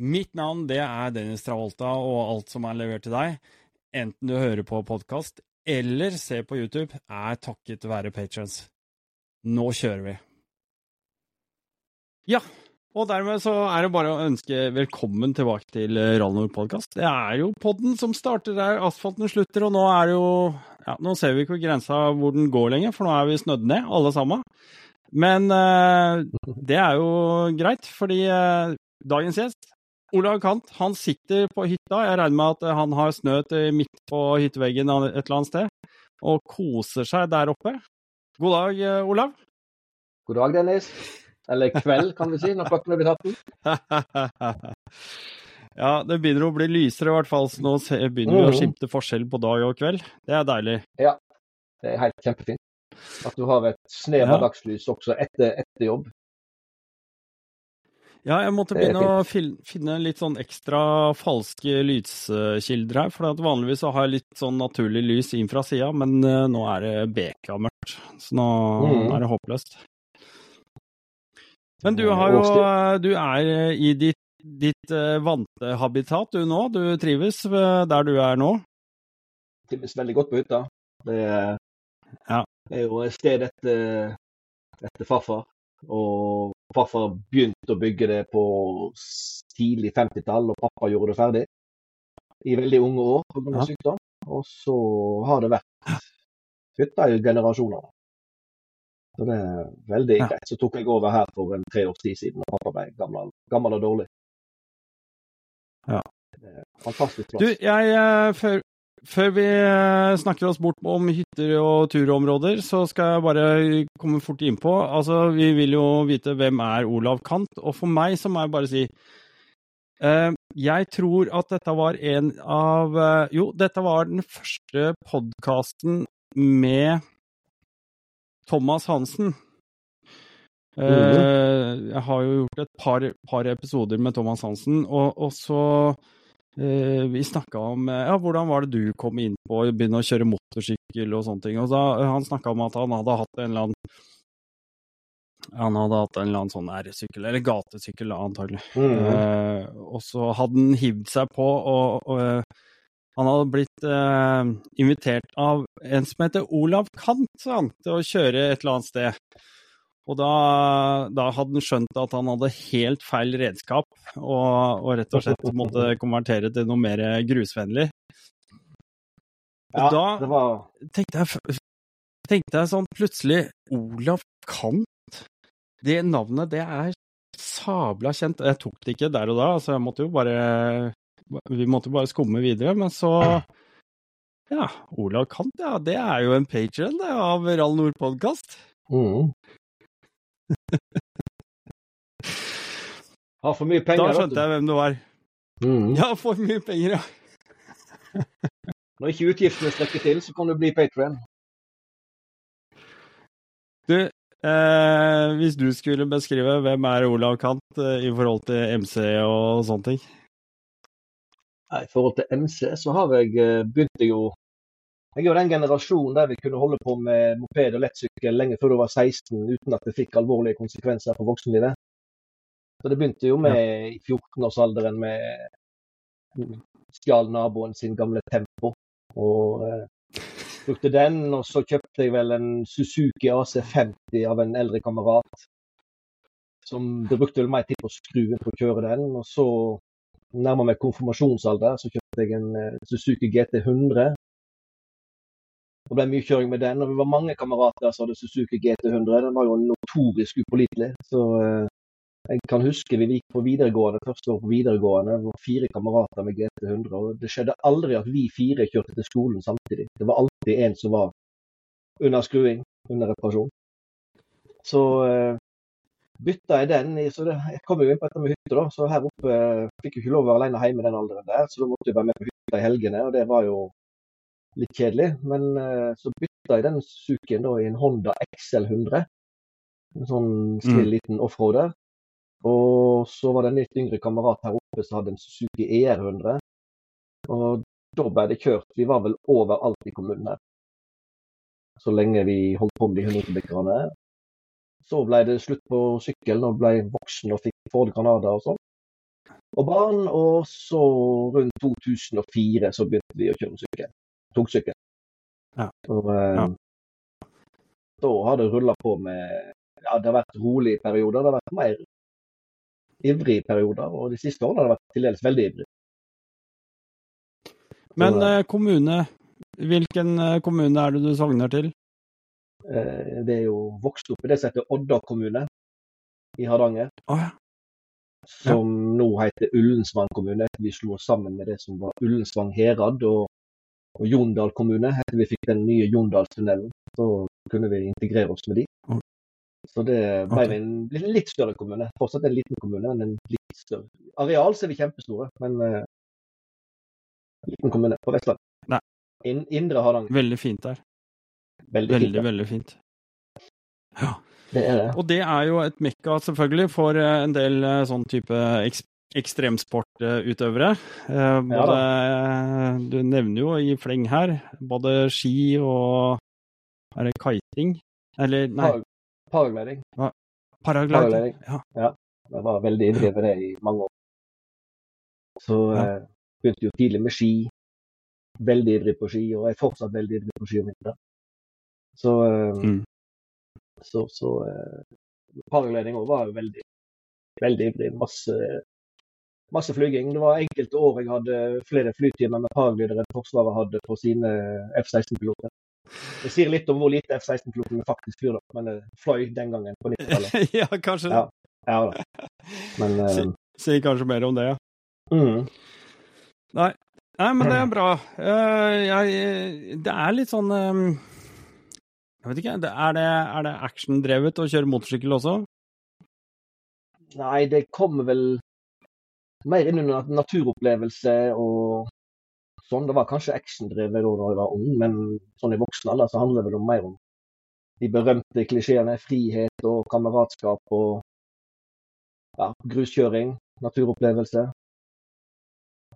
Mitt navn det er Dennis Travolta, og alt som er levert til deg, enten du hører på podkast eller ser på YouTube, er takket være patrons. Nå kjører vi. Ja, og dermed så er det bare å ønske velkommen tilbake til Rallnord podkast. Det er jo podden som starter der asfalten slutter, og nå er det jo ja, Nå ser vi ikke grensa hvor den går lenger, for nå er vi snødd ned, alle sammen. Men eh, det er jo greit, fordi eh, dagens gjest Olav Kant han sitter på hytta. Jeg regner med at han har snø midt på hytteveggen et eller annet sted, og koser seg der oppe. God dag, Olav. God dag, Dennis. Eller kveld, kan vi si, når klokken er blitt 18. ja, det begynner å bli lysere i hvert fall, så nå begynner vi å mm. skimte forskjell på dag og kveld. Det er deilig. Ja, det er helt kjempefint. At du har et snev av dagslys også etter, etter jobb. Ja, jeg måtte begynne å finne litt sånn ekstra falske lyskilder her. For vanligvis så har jeg litt sånn naturlig lys inn fra sida, men uh, nå er det bekamørkt. Så nå mm. er det håpløst. Men du har jo Du er i ditt, ditt vante habitat du nå. Du trives der du er nå? Trives veldig godt på hytta. Det er, ja. er jo et sted etter, etter farfar. Og farfar begynte å bygge det på tidlig 50-tall, og pappa gjorde det ferdig i veldig unge år pga. Ja. sykdom. Og så har det vært hytta i generasjoner. Så det er veldig ja. greit. Så tok jeg over her for en tre års tid siden, og pappa ble gammel, gammel og dårlig. Ja. Fantastisk plass. Du, jeg, eh, før, før vi eh, snakker oss bort om hytter og turområder, så skal jeg bare komme fort innpå. Altså, vi vil jo vite hvem er Olav Kant, og for meg så må jeg bare si eh, Jeg tror at dette var en av eh, Jo, dette var den første podkasten med Thomas Hansen. Eh, jeg har jo gjort et par, par episoder med Thomas Hansen, og, og så vi snakka om eh, ja, hvordan var det du kom inn på å begynne å kjøre motorsykkel og sånne ting. Og da, eh, han snakka om at han hadde hatt en eller annen han hadde hatt en eller annen sånn R-sykkel, eller gatesykkel antagelig. Mm. Eh, og så hadde han hivd seg på, og, og, han hadde blitt eh, invitert av en som heter Olav Kant, til å kjøre et eller annet sted. Og da, da, hadde han skjønt at han hadde helt feil redskap, og, og rett og slett måtte konvertere til noe mer grusvennlig. Og ja, da var... tenkte, jeg, tenkte jeg sånn plutselig Olav Kant? Det navnet, det er sabla kjent. Jeg tok det ikke der og da, så jeg måtte jo bare Vi måtte jo bare skumme videre. Men så Ja, Olav Kant, ja. Det er jo en patron av Rall Nord podkast. Mm. Har for mye penger. Da skjønte jeg hvem du var. Mm. Ja, for mye penger, ja. Når ikke utgiftene strekker til, så kan du bli patrion. Du, eh, hvis du skulle beskrive hvem er Olav Kant eh, i forhold til MC og sånne ting? I forhold til MC så har jeg eh, begynt jo jeg er jo den generasjonen der vi kunne holde på med moped og lettsykkel lenge før du var 16 uten at det fikk alvorlige konsekvenser for voksenlivet. Så det begynte jo med i 14-årsalderen med stjal naboen sin gamle Tempo. Og eh, brukte den, og så kjøpte jeg vel en Suzuki AC50 av en eldre kamerat. Som det brukte vel mer tid på å skru inn på å kjøre den. Og så nærma meg konfirmasjonsalder, så kjøpte jeg en eh, Suzuki GT100 det ble mye kjøring med den. og Vi var mange kamerater som hadde Suzuki GT100. Den var jo notorisk upålitelig. Så eh, jeg kan huske vi gikk på videregående, første år på videregående. Det var fire kamerater med GT100. og Det skjedde aldri at vi fire kjørte til skolen samtidig. Det var alltid en som var under skruing, under reparasjon. Så eh, bytta jeg den. så det, Jeg kom jo inn på dette med hytte, da. Så her oppe eh, fikk jeg ikke lov å være alene hjemme i den alderen der, så da måtte jeg være med på hytta i helgene, og det var jo litt kjedelig. Men eh, så bytta jeg den Suzukien da i en Honda XL100. En sånn snill Mm. liten offroader. Og så var det en litt yngre kamerat her oppe som hadde en Suzuki ER100. Og da ble det kjørt. Vi var vel overalt i kommunen her. Så lenge vi holdt på med de 100-meterbikerne. Så ble det slutt på sykkelen og ble voksen og fikk Ford Granada og sånn. Og barn. Og så rundt 2004 så begynte vi å kjøre sykkel. Togsykkel. Ja. Og eh, Ja. da har det rulla på med Ja, det har vært rolig i perioder. Det har vært mer ivrig i perioder. Og de siste årene har det vært til dels veldig ivrig. Men Så, eh, kommune, hvilken eh, kommune er det du sogner til? eh, det er jo vokst opp i det som heter Odda kommune i Hardanger. Oh, ja. som nå heter Ullensvang kommune. Vi slo oss sammen med det som var Ullensvang herad og, og Jondal kommune. Etter vi fikk den nye Jondalstunnelen, så kunne vi integrere oss med de. Så det ble okay. en litt, større kommune. Fortsatt en liten kommune, men en litt større. Areal så er vi kjempestore, men uh, liten kommune på Vestlandet. Nei. In, indre Hardanger. Veldig fint der. Veldig, Veldig, fint. da. veldig fint. Ja. Det det. Og det er jo et mekka selvfølgelig for eh, en del eh, sånn type ekstremsportutøvere. Eh, både, du nevner jo i fleng her både ski og Er det kiting? Eller nei, Paragliding. paragliding. Ja. Ja. Jeg var veldig med det i mange år. Så Ja. eh, begynte jo tidlig med ski. Veldig ivrig på ski, og jeg er fortsatt veldig ivrig på ski om vinteren. Så, eh, Mm. så, så eh, paragliding òg var jo veldig, veldig ivrig. Masse, masse flyging. Det var enkelte år jeg hadde flere flytimer med paraglidere enn Forsvaret hadde på sine F-16-piloter. Det sier litt om hvor lite F-16-pilotene faktisk flyr, da. Men det fløy den gangen på 90-tallet. ja, kanskje. Ja. Ja da. Men eh, Si- Sier kanskje mer om det, ja. mm, Nei, Nei men det er bra. Eh, jeg, det er litt sånn eh, Jeg vet ikke, er det, er det actiondrevet å kjøre motorsykkel også? Nei, det kommer vel mer inn under naturopplevelse og sånn. Det var kanskje actiondrevet da jeg var ung, men sånn i voksen alder så handler det vel om mer om de berømte klisjeene frihet og kameratskap og ja, gruskjøring, naturopplevelse.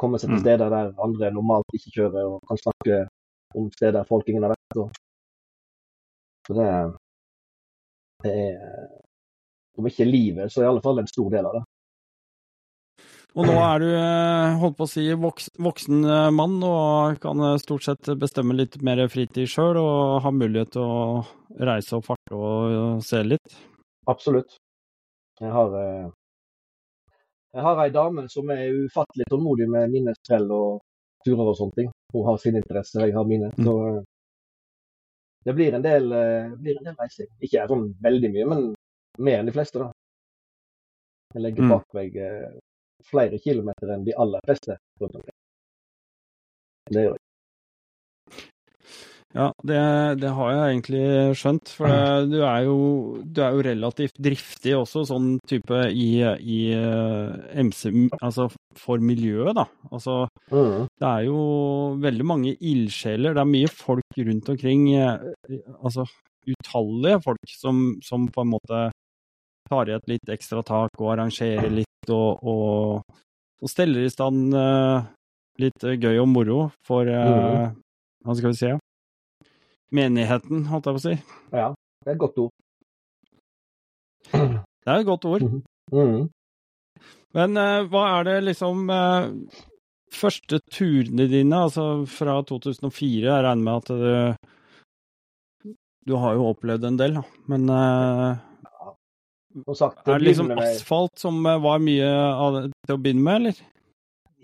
Komme seg til Mm. steder der andre normalt ikke kjører, og kan snakke om steder folk ingen har vært. Og. Så det, det er Om ikke livet, så i alle fall en stor del av det. Og nå er du, eh, holdt på å si, voksen, voksen eh, mann og kan eh, stort sett bestemme litt mer fritid sjøl og ha mulighet til å reise og farte og se litt. Absolutt. Jeg har, jeg har ei dame som er ufattelig tålmodig med mine sprell og turer og sånne ting. Hun har sine interesser, jeg har mine. Mm. Så eh, det blir en del, blir en del reising. Ikke sånn veldig mye, men mer enn de fleste, da. Jeg legger Mm. bak meg flere kilometer enn de aller beste rundt omkring. Det gjør jeg. Ja, det, det har jeg egentlig skjønt. For det, du, er jo, du er jo relativt driftig også, sånn type i, i eh, MC, altså for miljøet, da. Altså, Mm. det er jo veldig mange ildsjeler. Det er mye folk rundt omkring, eh, altså utallige folk som, som på en måte tar i et litt ekstra tak og arrangerer litt og, og, og steller i stand uh, litt gøy og moro for eh, Hva skal vi si? Menigheten, holdt jeg på å si. Ja, det er et godt ord. Det er et godt ord. Mm. Men uh, hva er det liksom Første turene dine, altså fra 2004, jeg regner med at du Du har jo opplevd en del, da. Men eh, Som er det liksom asfalt som eh, var mye av det til å begynne med, eller?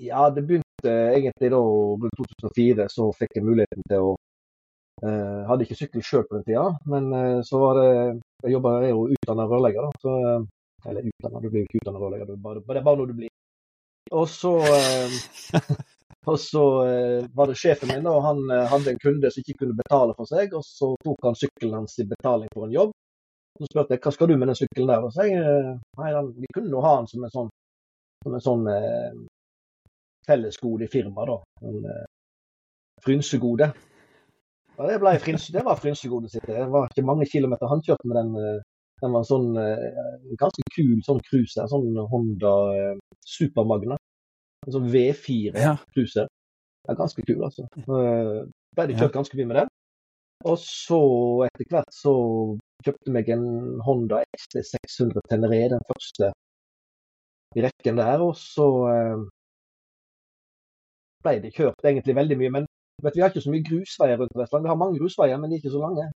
Ja, det begynte egentlig da rundt 2004. Så fikk jeg muligheten til å eh, Hadde ikke sykkel sjøl på den tida, men eh, så var det Jeg jobba jo utdanna rørlegger, da. Så, eh, eller utdanna, du blir jo ikke utdanna rørlegger, bare, det er bare noe du blir. Og så eh, og så eh, var det sjefen min, og han hadde en kunde som ikke kunne betale for seg. Og så tok han sykkelen hans i betaling for en jobb. Så spurte jeg hva skal du med den sykkelen der. Og så jeg eh, nei, den, vi kunne nå ha den som en sånn, som en sånn eh, fellesgode i firmaet, da. En, eh, Frynsegode. Ja, det, ble det var frynsegode sitt. Det var ikke mange kilometer han kjørte med den. eh, Den var en sånn eh, ganske kul sånn cruiser. Sånn Honda Supermagna. En sånn V4 Ja. ganske kul, altså. Ble det kjørt ganske mye med den. Og så etter hvert så kjøpte jeg en Honda XT600 Teneré, den første i rekken der. Og så eh, ble det kjørt egentlig veldig mye. Men vet, vi har ikke så mye grusveier rundt Vestland. Vi har mange grusveier, men ikke så lange.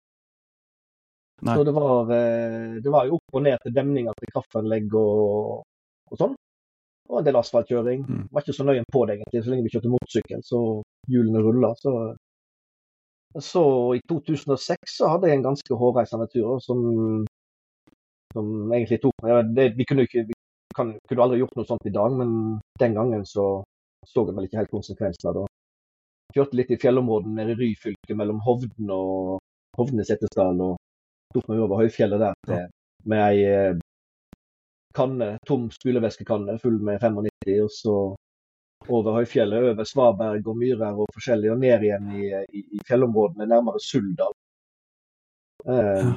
Nei. Så det var, eh, det var jo opp og ned til demninger til kraftanlegg og, og sånn. Og en del asfaltkjøring. Mm. Var ikke så nøye på det egentlig, så lenge vi kjørte motorsykkel, så hjulene rulla. Så, så i 2006 så hadde jeg en ganske hårreisende tur som, som egentlig tok ja, det, Vi kunne ikke vi kan, kunne aldri gjort noe sånt i dag, men den gangen så så jeg vel ikke helt konsekvensene av det. Kjørte litt i fjellområdene nede i Ryfylke mellom Hovden og Hovden i Setesdal. og tok meg over høyfjellet der til, med ei eh, kanne, tom spylevæskekanne full med 95, og så over høyfjellet, over Svaberg og myrer og forskjellig, og ned igjen i, i, i fjellområdene nærmere Suldal. Eh,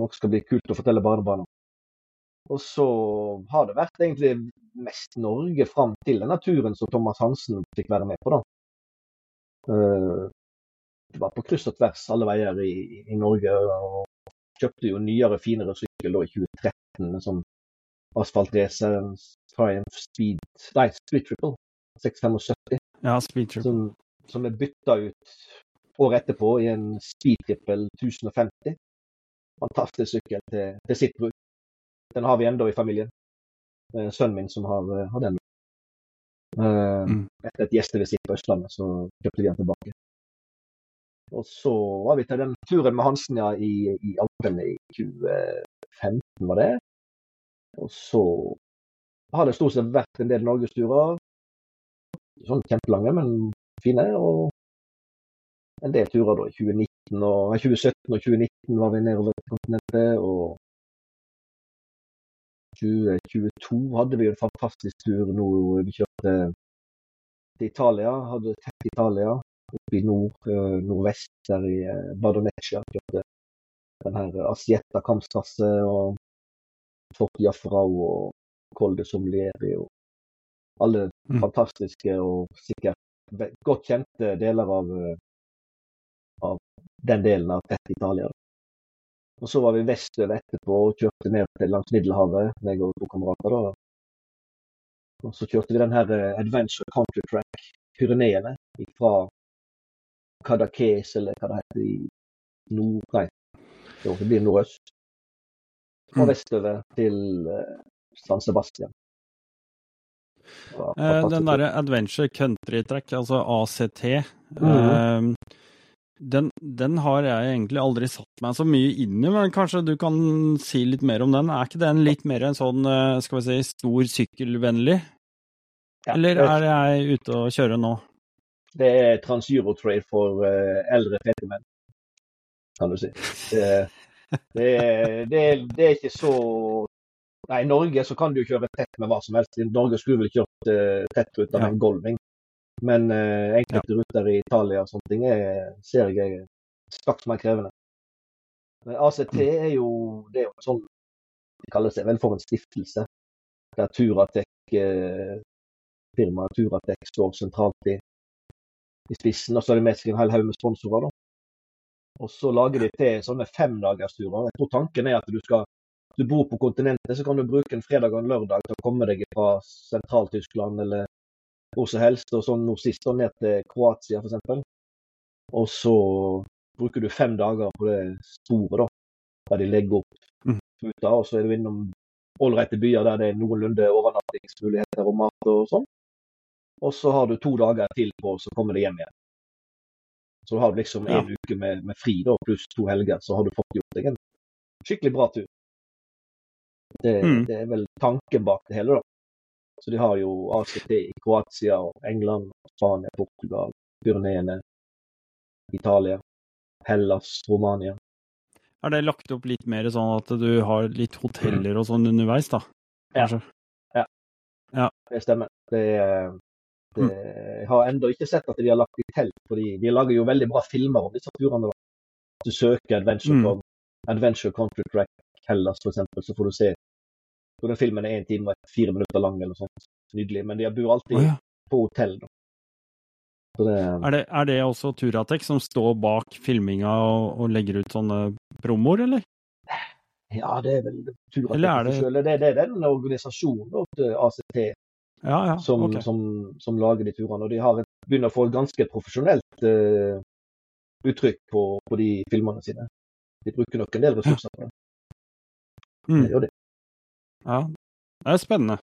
noe skal bli kult å fortelle barnebarna. Og så har det vært egentlig mest Norge fram til denne turen som Thomas Hansen fikk være med på, da. Eh, det var på kryss og tvers alle veier i, i Norge. og Kjøpte jo nyere, finere sykkel da i 2013, som asfaltracer, en Triumph Speed Nei, Speed Triple 675, Ja, speed Triple. som, som er bytta ut året etterpå i en Speed Triple 1050. Fantastisk sykkel til, til sitt bruk. Den har vi ennå i familien. Sønnen min som har, har den. Eh, Mm. Etter et gjestevisitt på Østlandet, så kjøpte vi den tilbake. Og så var vi til den turen med Hansen ja, i, i Alpene i 2015, var det. Og så har det stort sett vært en del norgesturer. Sånn kjempelange, men fine. Og en del turer da i 2019 og, 2017 og 2019 var vi nedover kontinentet. Og 2022 hadde vi en fantastisk tur nå. Vi kjørte til Italia, hadde tett Italia oppe i nord, nordvest, der i Bardoneccia. Kjørte den her Asietta Kamstrasse og Fort Jaffrau og Col som Sommelieri og alle Mm. fantastiske og sikkert godt kjente deler av, eh, av den delen av tett Italia. Og så var vi vestover etterpå og kjørte ned til langs Middelhavet, meg og to kamerater. da. Og så kjørte vi den her eh, Adventure Country Track, Pyreneene, fra Kadakes, eller hva det heter, i nord... Nei, jo, det blir nordøst. Og Mm. vestover til eh, San Sebastian. Eh, den derre Adventure Country Track, altså ACT, Mhm. eh, den, den har jeg egentlig aldri satt meg så mye inn i, men kanskje du kan si litt mer om den? Er ikke den litt mer en sånn, eh, skal vi si, stor sykkelvennlig? Ja, Eller er jeg ute og kjører nå? Det er Trans-Euro-trade for eh, eldre fete menn, kan du si. Det, det, det, det er ikke så Nei, I Norge så kan du jo kjøre tett med hva som helst. I Norge skulle du vel kjørt uh, tett ut av Ja. en Golving. Men uh, enkelte ruter i Italia og sånne ting er, ser jeg er straks mer krevende. Men ACT er jo det er jo sånn De kaller seg vel for en stiftelse. Der Turatec, eh, firmaet Turatek står sentralt i i spissen, og så er det med seg en hel haug med sponsorer. da. Og så lager de til sånne femdagersturer. Jeg tror tanken er at du skal du bor på kontinentet, så kan du bruke en fredag og en lørdag til å komme deg fra Sentral-Tyskland eller hvor som helst, og sånn nå sist og ned til Kroatia f.eks. Og så bruker du fem dager på det sporet, da, der de legger opp Mm. Og så er du innom ålreite byer der det er noenlunde overnattingsmuligheter og mat og sånn. Og så har du to dager til på å komme deg hjem igjen. Så du har liksom liksom Ja. en uke med, med fri da, pluss to helger, så har du fått gjort deg en skikkelig bra tur. Det, Mm. det er vel tanken bak det hele, da. Så de har jo ACT i Kroatia, og England, Spania, Portugal, Pyreneene, Italia, Hellas, Romania. Er det lagt opp litt mer sånn at du har litt hoteller og sånn underveis, da? Ja. ja. Det stemmer. Det er, Mm. Jeg har ennå ikke sett at de har lagt i telt, fordi de lager jo veldig bra filmer om disse turene. Hvis du søker Adventure, mm. Adventure Country Track Hellas f.eks., så får du se hvor den filmen er én time og fire minutter lang eller noe sånt. Nydelig. Men de bor alltid oh, ja. på hotell, da. Det, er, det, er det også Turatek som står bak filminga og, og legger ut sånne promoer, eller? ja, det er vel Turatek Eller er det- selv. det, det er den organisasjonen, da, til ACT, Ja, ja. som, okay. som, som lager de turene. Og de har begynner å få et ganske profesjonelt uh, uttrykk på, på de filmene sine. De bruker nok en del ressurser på det. Mm. Det. Ja, det er spennende.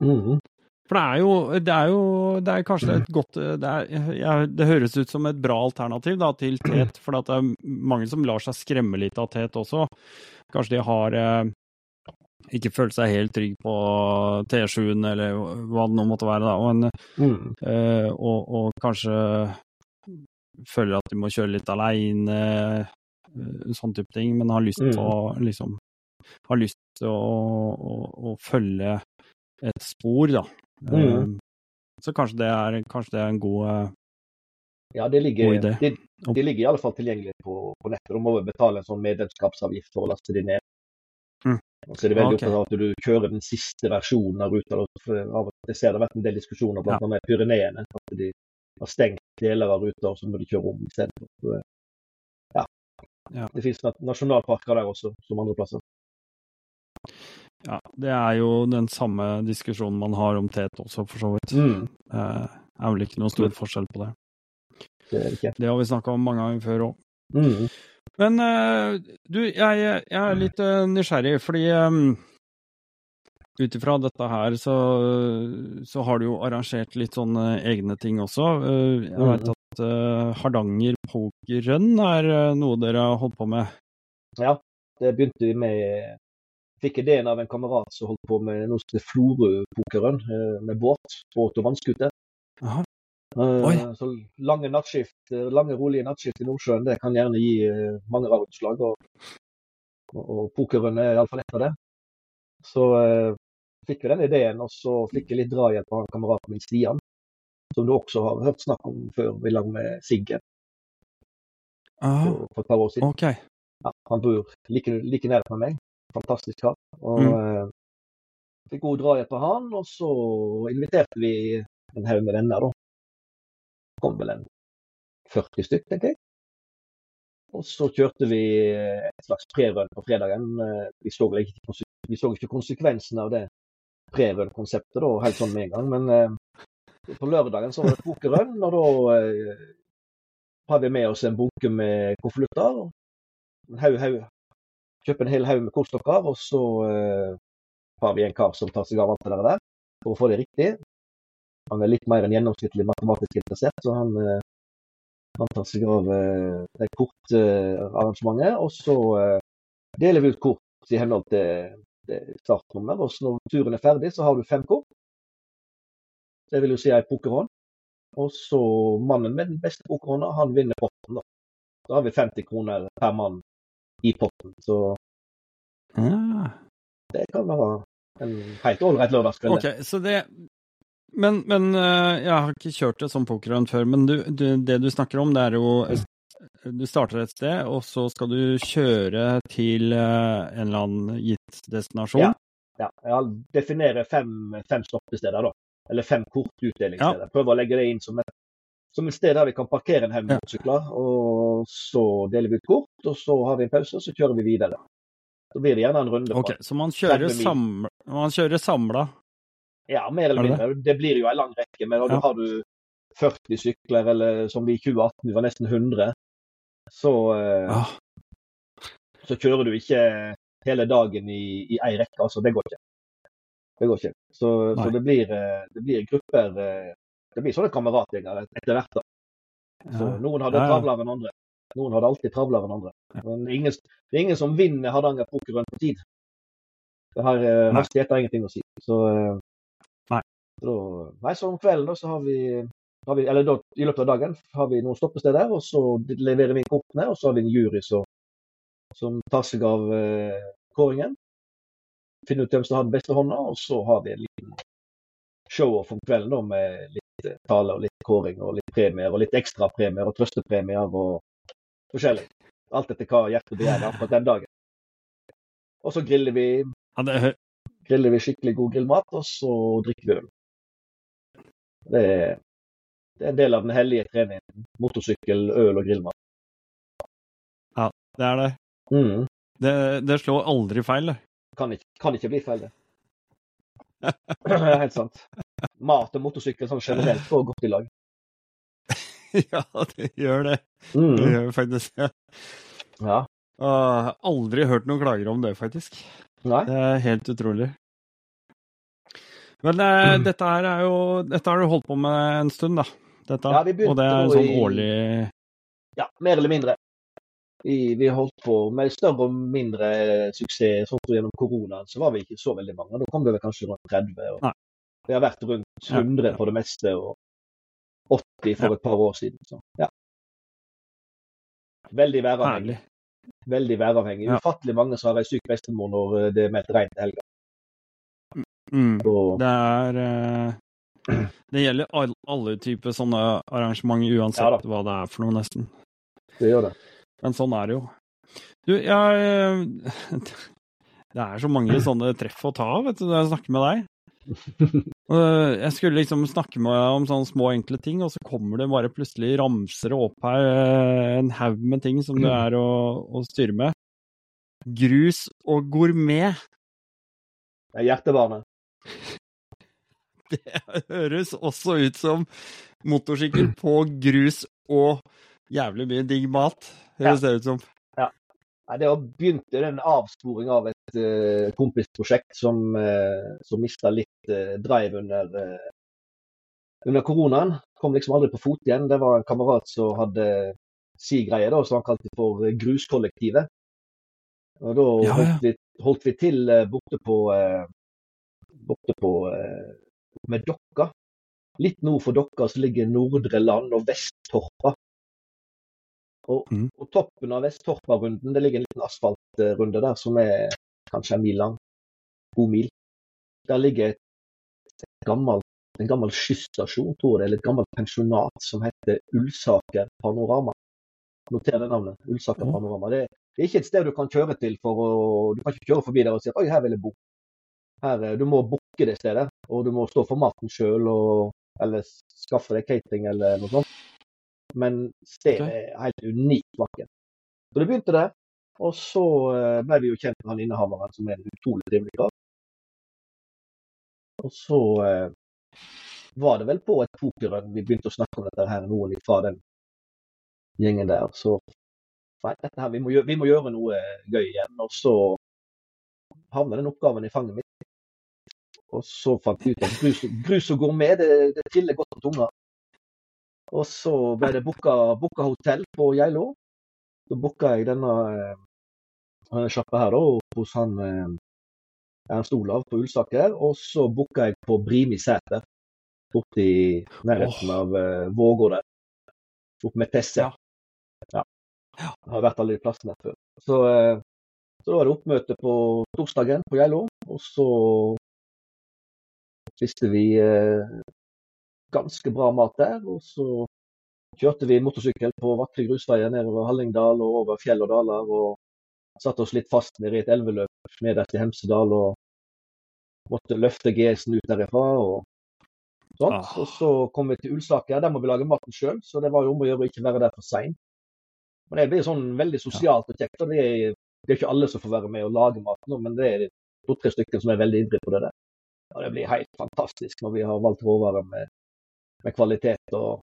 Mm. For det er jo, det er jo det er kanskje et godt Det, er, ja, det høres ut som et bra alternativ da, til tet, for det er mange som lar seg skremme litt av tet også. Kanskje de har eh, ikke følt seg helt trygg på T7-en, eller hva det nå måtte være. da, og, en, Mhm. eh, og, og kanskje føler at de må kjøre litt aleine, eh, sånn type ting, men har lyst til å liksom har lyst til å, å, å følge et spor, da. Mm. Eh, Så kanskje det er, kanskje det er en god eh, Ja, det ligger, God idé. de, de ligger i alle fall tilgjengelig på, på nettet. Du må betale en sånn medlemskapsavgift for å laste de ned. Mm. Og så er det veldig okay. opptatt av at du kjører den siste versjonen av ruta. Av til ser det har vært en del diskusjoner blant annet Pyreneene. At de har stengt deler av ruta, og så må de kjøre om istedenfor. Det- Ja. Ja. Det finnes nasjonalparker der også, som andre plasser. Ja, det er jo den samme diskusjonen man har om tet også, for så vidt. Mm. Eh, er vel ikke noen stor forskjell på det. Det er det. Det har vi snakka om mange ganger før òg. Mm. Men eh, du, jeg, jeg er litt eh, nysgjerrig, fordi um, ut ifra dette her, så, så har du jo arrangert litt sånne egne ting også. Jeg veit vet at Hardanger pokerrun er eh, noe dere har holdt på med. Ja, det begynte vi med Fikk ideen av en kamerat som holdt på med noe som heter Florø-pokeren, eh, med båt, båt og vannskuter. Eh, Så lange nattskift, eh, lange rolige nattskift i Nordsjøen, det kan gjerne gi mange rarutslag. Og, og, og pokeren er iallfall ett av det. Så fikk vi den ideen, og så fikk jeg litt drahjelp av kameraten min Stian. Som du også har hørt snakk om før, i lag med Siggen for, for et par år siden. Okay. Ja, han bor like, like nært med meg. Fantastisk kar. Og Mm. eh, fikk god drahjelp av han, og så inviterte vi en haug med venner, da. Kom vel en 40 stykk, tenker jeg. Og så kjørte vi et slags prerun på fredagen. Eh, Vi så, ikke, vi så ikke konsekvensen av det prerun-konseptet da, helt sånn med en gang, men eh, på lørdagen så var det pokerrun, og da eh, har vi med oss en bunke med konvolutter. en haug, haug. Kjøper en hel haug med kortstokker, og så eh, har vi en kar som tar seg av alt det der, for å få det riktig. Han er litt mer enn gjennomsnittlig matematisk interessert, så han, eh, han tar seg av eh, det kortarrangementet. og så deler vi ut kort i henhold til startnummer. Og når turen er ferdig, så har du fem kort. Det vil jo si ei pokerhånd. Og så mannen med den beste pokerhånda, han vinner potten. da. Da har vi 50 kroner per mann i potten. Så ja. det kan være en helt ålreit lørdagskveld. Okay, Ok, så det Men, men eh, jeg har ikke kjørt det som pokerrun før, men du, du, det du snakker om, det er jo Du starter et sted, og så skal du kjøre til eh, en eller annen gitt destinasjon. Ja. Ja, jeg definerer fem, fem stoppesteder, da. Eller fem kortutdelingssteder. Prøver å legge det inn som et, som et sted der vi kan parkere en haug med motorsykler. Og så deler vi ut kort, og så har vi en pause, og så kjører vi videre. Så blir det gjerne en runde. Okay, Ok, Så man kjører, 30 mil. samla, man kjører samla? Ja, mer eller mindre. det. Det? blir jo en lang rekke. Men da Ja. har du 40 sykler, eller som i 2018, vi var nesten 100, så, ah. Så kjører du ikke hele dagen i, i ei rekke. Altså, det går ikke. Det går ikke. Så, så det, blir, eh, det blir grupper eh, Det blir sånne kameratgjenger etter hvert. da. Så. Noen hadde travlere enn andre. Noen hadde alltid travlere enn andre. Men ingen, det er ingen som vinner Hardanger pokerrun på tid. Det har eh, hastighet har ingenting å si. Så, eh, Nei. Så, nei, så om kvelden da, så har vi, har vi Eller da, i løpet av dagen har vi noen stoppesteder, og så leverer vi inn kortene. Og så har vi en jury som, som tar seg av eh, kåringen. Finner ut hvem som har den beste hånda, og så har vi en liten show-off om kvelden da, med litt tale og litt kåring og litt premier og litt ekstrapremier og trøstepremier og forskjellig. Alt etter hva hjertet begjærer akkurat den dagen. Og så griller vi, griller vi skikkelig god grillmat, og så drikker vi øl. Det er, det er en del av den hellige treningen. Motorsykkel, øl og grillmat. Ja, det er det. Mm. det. Det slår aldri feil, det. Kan, ikke, kan ikke bli feil, det. Det er Helt sant. Mat og motorsykkel sånn generelt går godt i lag. ja, det gjør det. Det Mm. gjør faktisk det. Ja. Uh, aldri hørt noen klager om det, faktisk. Nei. Det er helt utrolig. Men eh, dette her er jo Dette har du holdt på med en stund, da. Dette. Ja, vi begynte og det er en sånn i- årlig Ja, mer eller mindre. Vi, vi holdt på med større og mindre suksess. Sånn gjennom koronaen så var vi ikke så veldig mange. Da kom det vel kanskje rundt 30. Og Nei. Vi har vært rundt 100 for det meste, og 80 for et par år siden. Så, ja. Veldig væravhengig. Veldig væravhengig. Ufattelig mange som har ei syk bestemor når eh, det er meldt regn til helga. Mm. Og Det er eh, Det gjelder all, alle typer sånne arrangementer, uansett Ja hva det er for noe, nesten. det gjør det. Men sånn er det jo. Du, jeg Det er så mange sånne treff å ta av, vet du, når jeg snakker med deg. Og Jeg skulle liksom snakke med deg om sånne små, enkle ting, og så kommer det bare plutselig ramser opp her eh, en haug med ting som det er å, å styre med. Grus og gourmet. Det er hjertebarnet. Det høres også ut som motorsykkel på grus og jævlig mye digg mat, høres det ut som. Nei, Det begynte begynt en avsporing av et uh, kompisprosjekt som, uh, som mista litt uh, drive under, uh, under koronaen. Kom liksom aldri på fot igjen. Det var en kamerat som hadde si greie, da, som han kalte for Gruskollektivet. Og da Ja, ja. holdt, vi, holdt vi til borte på, borte på med Dokka. Litt nord for Dokka så ligger Nordre Land og Vesttorpa. Og, mm. og toppen av Vesttorpa-runden, det ligger en liten asfaltrunde der som er kanskje en mil lang. God mil. Der ligger et, et gammelt, en gammel skysstasjon, tror jeg, det, eller et gammelt pensjonat som heter Ulsaker Panorama. Noter det navnet. Ulsaker Panorama. Det, det er ikke et sted du kan kjøre til for å Du kan ikke kjøre forbi der og si oi, her vil jeg bo. Her, eh, du må booke det stedet, og du må stå for maten sjøl, eller skaffe deg catering eller noe sånt. Men stedet okay. er helt unikt vakkert. Så det begynte der. Og så eh, ble vi jo kjent med han innehaveren, som er en utrolig trivelig kar. Og så eh, var det vel på et pokerrun vi begynte å snakke om dette her, noen fra den gjengen der. Så nei, dette her, vi må, gjøre, vi må gjøre noe gøy igjen. Og så havna den oppgaven i fanget mitt. Og så fant vi ut at grus, grus og gourmet, det, det triller godt på tunga. Og så ble det booka, hotell på Geilo. Så booka jeg denne eh, sjappa her da, hos han eh, Ernst Olav på Ulsaker. Og så booka jeg på Brimi Sæter, borti nærheten oh. av eh, Vågå der. Oppe med Tesse. Ja. Ja. Ja. Har vært alle de plassene før. Så, eh, så da var det oppmøte på torsdagen på Geilo. Og så spiste vi eh, ganske bra mat der. Og så kjørte vi motorsykkel på vakre grusveier nedover Hallingdal og over fjell og daler. Og satte oss litt fast nede i et elveløp nederst i Hemsedal og måtte løfte GS-en ut derifra. og sånt. Ah. Og så kom vi til Ulsaker. Der må vi lage maten sjøl, så det var jo om å gjøre å ikke være der for seint. Men det blir sånn veldig sosialt og kjekt. og Det er, det er ikke alle som får være med og lage mat nå, men det er to-tre stykker som er veldig ivrige på det der. Og det blir helt fantastisk når vi har valgt råvarer med, med kvalitet og,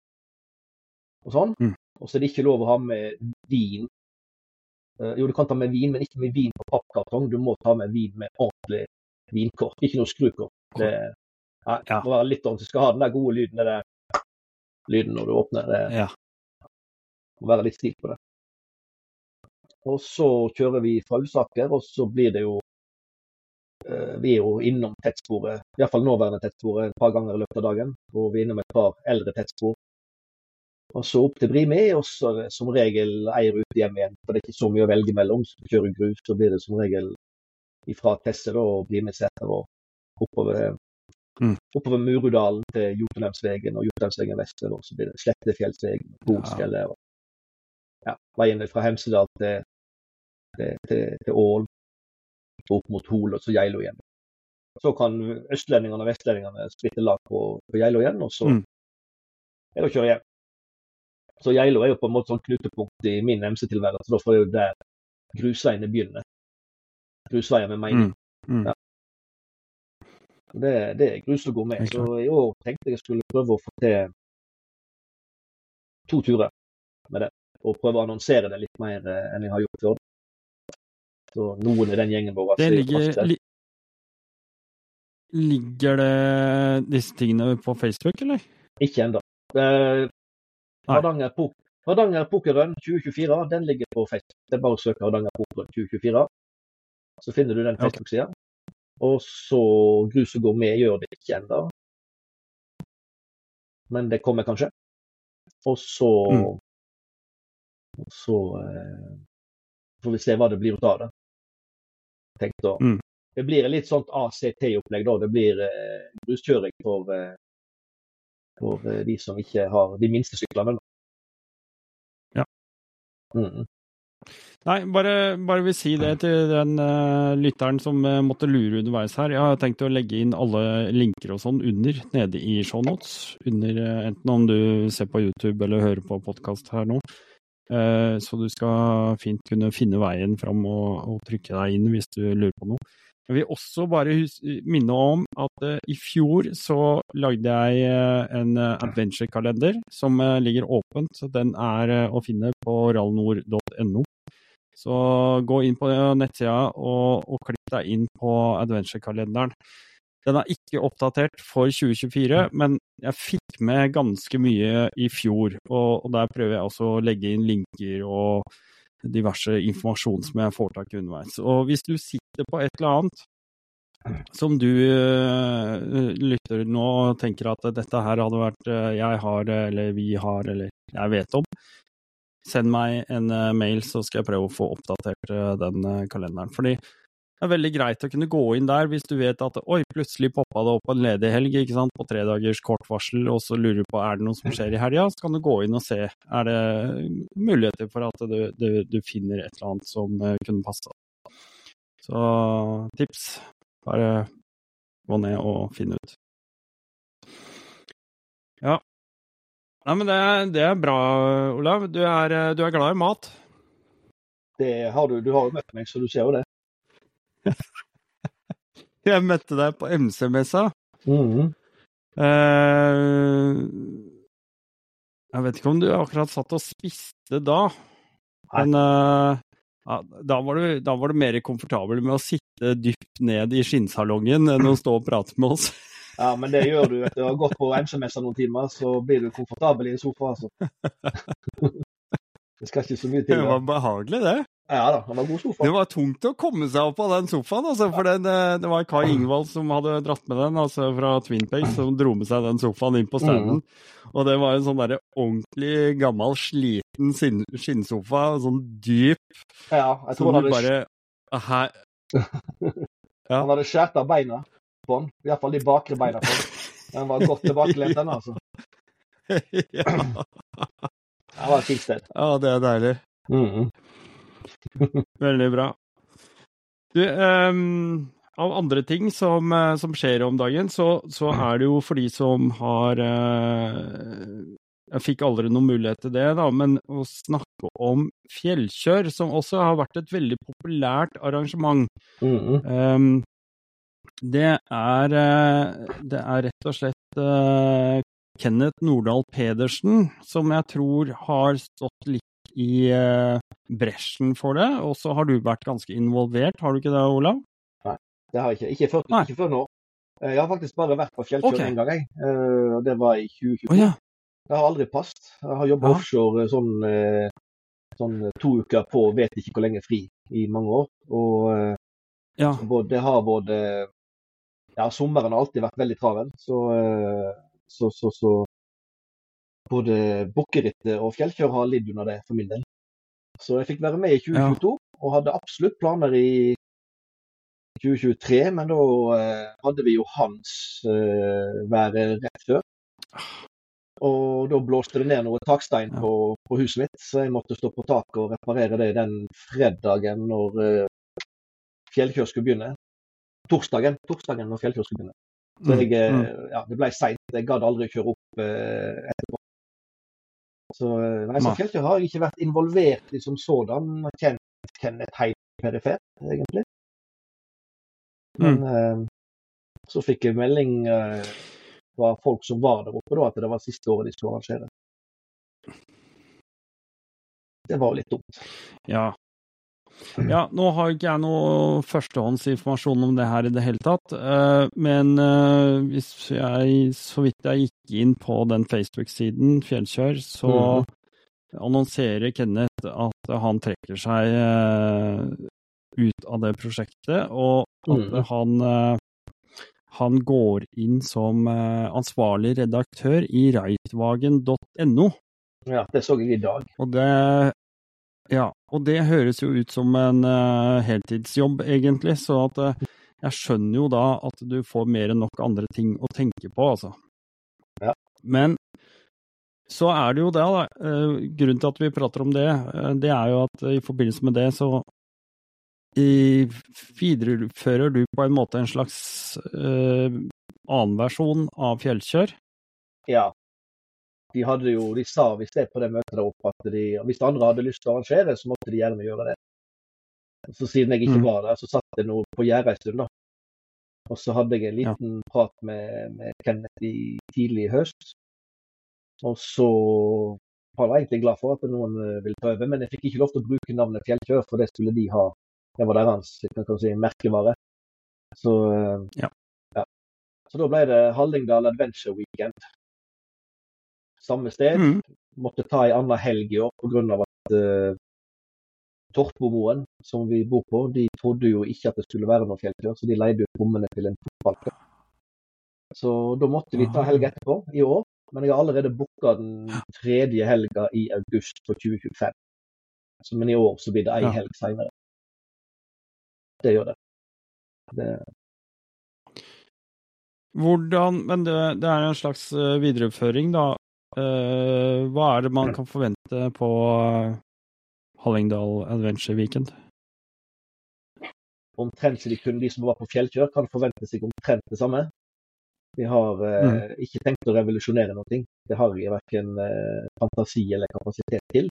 og sånn. Mm. Og så er det ikke lov å ha med vin. Uh, jo, du kan ta med vin, men ikke med vin på pappkartong. Du må ta med vin med ordentlig vinkort, ikke noe skrukort. Det ja, Ja. må være litt ordentlig. Du skal ha den der gode lyden, den der lyden når du åpner. Det Ja. må være litt stil på det. Og så kjører vi fra Ulsaker, og så blir det jo Vi er jo innom tettsporet, iallfall nåværende tettsporet, et par ganger i løpet av dagen. Og vi er innom et par eldre tettspor. Og så opp til Brimi, og så er det som regel eier ut hjem igjen. For det er ikke så mye å velge mellom. Så du kjører grus, så blir det som regel ifra Tesse da, og Brimi seter og oppover. Mm. oppover Murudalen til Jotunheimsvegen og Jotunheimsvegen vest, og Så blir det Slettefjellsvegen, Bolsfjellet og ja, veien fra Hemsedal til, til, til, til Ål, opp mot Hol og så Geilo igjen. Så kan østlendingene og vestlendingene splitte lag på, på Geilo igjen, og så Mm. er det å kjøre hjem. Så Geilo er jo på en måte sånn knutepunkt i min MC-tilværelse, da, for det er jo der grusveiene begynner. Grusveier med mening. Mm. Mm. Ja. Det, det er grus å gå med. Så i år tenkte jeg jeg skulle prøve å få til to turer med det. Og prøve å annonsere det litt mer eh, enn jeg har gjort før. Så noen i den gjengen vår Det er ligger, li, ligger det disse tingene på Facebook, eller? Ikke ennå. Eh, Hardanger, Pok Hardanger Pokerrun 2024 den ligger på Facebook. Det er bare å søke Hardanger Pokerrun 2024. Så finner du den Facebook-sida. Og så Grus og gourmet gjør det ikke ennå. Men det kommer kanskje. Og så Mm. Så eh, får vi se hva det blir ut av det. Tenkt å Mm. Det blir et litt sånt ACT-opplegg, da. Det blir eh, gruskjøring for, eh, for eh, de som ikke har de minste syklene. Ja. Mm. Nei, bare, bare vil si det til den uh, lytteren som uh, måtte lure underveis her. Jeg har tenkt å legge inn alle linker og sånn under, nede i shownotes. Under, uh, enten om du ser på YouTube eller hører på podkast her nå. Eh, så du skal fint kunne finne veien fram og, og trykke deg inn hvis du lurer på noe. Jeg vil også bare minne om at uh, i fjor så lagde jeg uh, en adventure-kalender som uh, ligger åpent. så Den er å finne på rallnord.no. Så gå inn på nettsida og, og klipp deg inn på adventure-kalenderen. Den er ikke oppdatert for 2024, men jeg fikk med ganske mye i fjor. Og, og der prøver jeg også å legge inn linker og diverse informasjon som jeg får tak i underveis. Og hvis du sitter på et eller annet som du uh, lytter nå og tenker at dette her hadde vært uh, jeg har, eller vi har, eller jeg vet om, send meg en uh, mail, så skal jeg prøve å få oppdatert den kalenderen. Fordi det er veldig greit å kunne gå inn der hvis du vet at oi, plutselig poppa det opp en ledig helg ikke sant, på tre dagers kort varsel, og så lurer du på er det noe som skjer i helga, så kan du gå inn og se er det muligheter for at du, du, du finner et eller annet som eh, kunne passe. Så tips, bare gå ned og finne ut. Ja. Nei, men det, er- det er bra, Olav. Du er, du er glad i mat. Det har du, du har jo møtt meg, så du ser jo det. Jeg møtte deg på MC-messa. Mhm. Eh, jeg vet ikke om du akkurat satt og spiste da, Nei. men eh, ja, da, var du, da var du mer komfortabel med å sitte dypt ned i skinnsalongen enn å stå og prate med oss. Ja, men det gjør du. Etter du har gått på MC-messa noen timer, så blir du komfortabel i en sofa. altså. Det skal ikke så mye til Det var behagelig, det. Ja da, det var god sofa. Det var tungt å komme seg opp av den sofaen, altså, for den, eh, det var Kai Ingvald som hadde dratt med den, altså fra Twin Pace, som dro med seg den sofaen inn på standen. Og det var en sånn derre ordentlig gammel, sliten skinnsofa, sånn dyp, Ja, jeg tror han hadde, bare her, ja. han hadde skåret av beina på den. Iallfall de bakre beina på den. Den var godt tilbakelent, den altså. ja. Det var et fint sted. ja, det er deilig. Mhm. Veldig bra. Du, um, av andre ting som, eh, som skjer om dagen, så, så er det jo for de som har uh, Jeg fikk aldri noen mulighet til det, da, men å snakke om fjellkjør, som også har vært et veldig populært arrangement. Mm -hmm. um, det er eh, Det er rett og slett Kenneth Nordahl Pedersen som jeg tror har stått litt i bresjen for det, og så har du vært ganske involvert, har du ikke det, Olav? Det har jeg ikke. Ikke før, ikke før nå. Eh, Jeg har faktisk bare vært på fjellkjøring okay. en gang, jeg. Eh, og Det var i 2022. Oh, ja. Det har aldri passet. Jeg har jobba Ja. offshore sånn, eh, sånn to uker på vet ikke hvor lenge fri i mange år. Og ja. både, det har både Ja, sommeren har alltid vært veldig travel, så, så, så, så både bukkerittet og fjellkjør har lidd under det for min del. Så jeg fikk være med i 2022 og hadde absolutt planer i 2023, men da eh, hadde vi jo hans eh, været rett før. Og da blåste det ned noe takstein på, på, huset mitt, så jeg måtte stå på taket og reparere det den fredagen når eh, fjellkjør skulle begynne. Torsdagen, torsdagen når fjellkjør skulle begynne. Så jeg, eh, Mm, ja, det ble seint. Jeg gadd aldri kjøre opp eh, etterpå. Så, eh, nei, så Nei. har jeg ikke vært involvert i som sådan. Kjent Kenneth helt perifert, egentlig. Men eh, så fikk jeg melding eh, fra folk som var der oppe, da, at det var siste året de skulle arrangere. Det var litt dumt. Ja. Ja, nå har ikke jeg noe førstehåndsinformasjon om det her i det hele tatt, eh, men eh, hvis jeg, så vidt jeg gikk inn på den Facebook-siden, Fjellkjør, så mm. annonserer Kenneth at han trekker seg eh, ut av det prosjektet, og at mm. han, han går inn som ansvarlig redaktør i reitvagen.no. Ja, det så jeg i dag. Og det, ja, og det høres jo ut som en eh, heltidsjobb, egentlig. Så at eh, jeg skjønner jo da at du får mer enn nok andre ting å tenke på, altså. Ja. Men så er det jo det, da. eh, grunnen til at vi prater om det, det er jo at i forbindelse med det så i, viderefører du på en måte en slags annen versjon av fjellkjør. Ja. De hadde jo, de sa hvis det på det møtet der oppe at de, hvis andre hadde lyst til å arrangere, så måtte de gjerne gjøre det. Så siden jeg ikke Mm. var der, så satt jeg nå på gjerdet en stund, da. Og så hadde jeg en liten prat med, med Kenneth i tidlig i høst. Og så var jeg egentlig glad for at noen eh, ville ta over, men jeg fikk ikke lov til å bruke navnet Fjellkjør, for det skulle de ha. Det var deres kan man si, merkevare. Så, eh, Ja. ja. Så da ble det Hallingdal Adventure Weekend. Samme sted. Mm. Måtte ta ei anna helg i år pga. at uh, Torpomoen, som vi bor på, de trodde jo ikke at det skulle være noe fjelltur, så de leide ut rommene til en fotballkamp. Så da måtte vi ta helg etterpå i år. Men jeg har allerede booka den tredje helga i august for 2025. Så, men i år så blir det ei Ja. helg seinere. Det gjør det. det. Hvordan Men det, det er en slags eh, videreføring, da. Eh, hva er det man kan forvente på eh, Hallingdal Adventure Weekend? omtrent som de kunne, de som var på fjellkjør, kan forvente seg omtrent det samme. Vi har eh, ikke tenkt å revolusjonere noe. Det har vi verken eh, fantasi eller kapasitet til.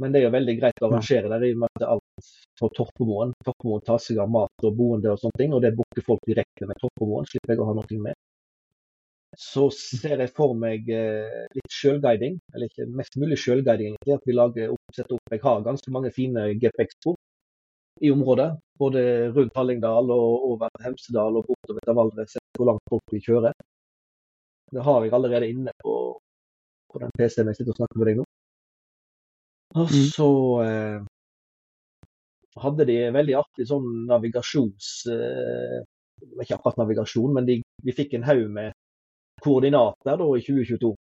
Men det er jo veldig greit å arrangere der, i og med at alt på Torpemoen. Torpemoen tar seg av mat og boende og sånne ting, og det booker folk direkte med Torpemoen. Slipper jeg å ha noe med. Så ser jeg for meg eh, litt sjølguiding, eller ikke mest mulig sjølguiding, egentlig. At vi lager opp, setter opp Jeg har ganske mange fine GPX-spor i området. Både rundt Hallingdal og over Hemsedal og bortover til Valdres, hvor langt folk vil kjøre. Det har jeg allerede inne på, på den PC-en jeg sitter og snakker med deg nå. Og Mm. så eh, hadde de veldig artig sånn navigasjons... Eh, ikke akkurat navigasjon, men de, vi fikk en haug med koordinater da i 2022.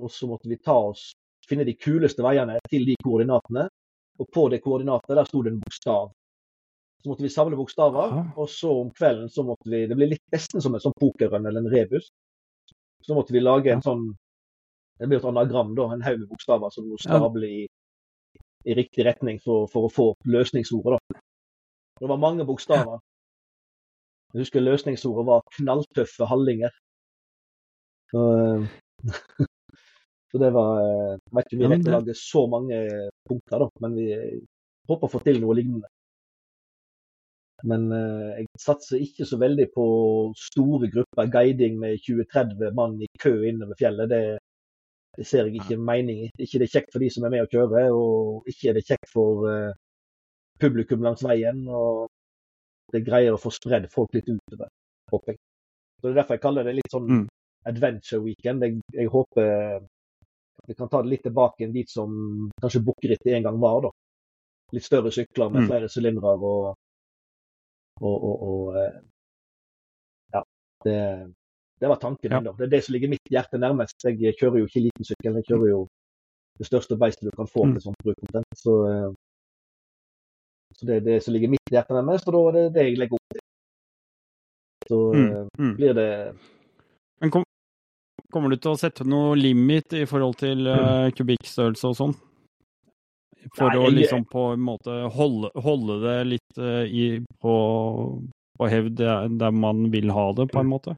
Og så måtte vi ta oss, finne de kuleste veiene til de koordinatene. Og på det koordinatet der sto det en bokstav. Så måtte vi samle bokstaver, og så om kvelden så måtte vi Det blir litt nesten som en sånn pokerrun eller en rebus. Så måtte vi lage en sånn Det blir et anagram, da. En haug med bokstaver som må stabler i, i riktig retning for, for å få løsningsordet, da. Det var mange bokstaver. Jeg husker løsningsordet var 'knalltøffe hallinger'. Så, eh, så det var eh, Jeg vet ikke om vi rekker å lage så mange punkter, da, men vi håper å få til noe lignende. Men eh, jeg satser ikke så veldig på store grupper. Guiding med 20-30 mann i kø innover fjellet, det, det ser jeg ikke mening i. Ikke det er kjekt for de som er med å kjøre, og ikke er det kjekt for eh, publikum langs veien. Og det greier å få spredd folk litt utover, håper jeg. Så Det er derfor jeg kaller det litt sånn Mm. Adventure weekend. Jeg, jeg håper vi kan ta det litt tilbake dit som kanskje bukkrittet en gang var. da. Litt større sykler med Mm. flere sylindere og, og, og, og eh, Ja. Det, det var tanken min, da. Det er det som ligger mitt hjerte nærmest. Jeg kjører jo ikke liten sykkel, jeg kjører jo det største beistet du kan få Mm. til sånn bruk. omtrent. Så, eh, så det er det som ligger mitt hjerte nærmest, og da er det det jeg legger opp til. Så Mm, eh, mm. blir det Men kom, kommer du til å sette noe limit i forhold til uh, kubikkstørrelse og sånn? For Nei, å liksom på en måte holde, holde det litt uh, i, på, på hevd der, man vil ha det, på en måte?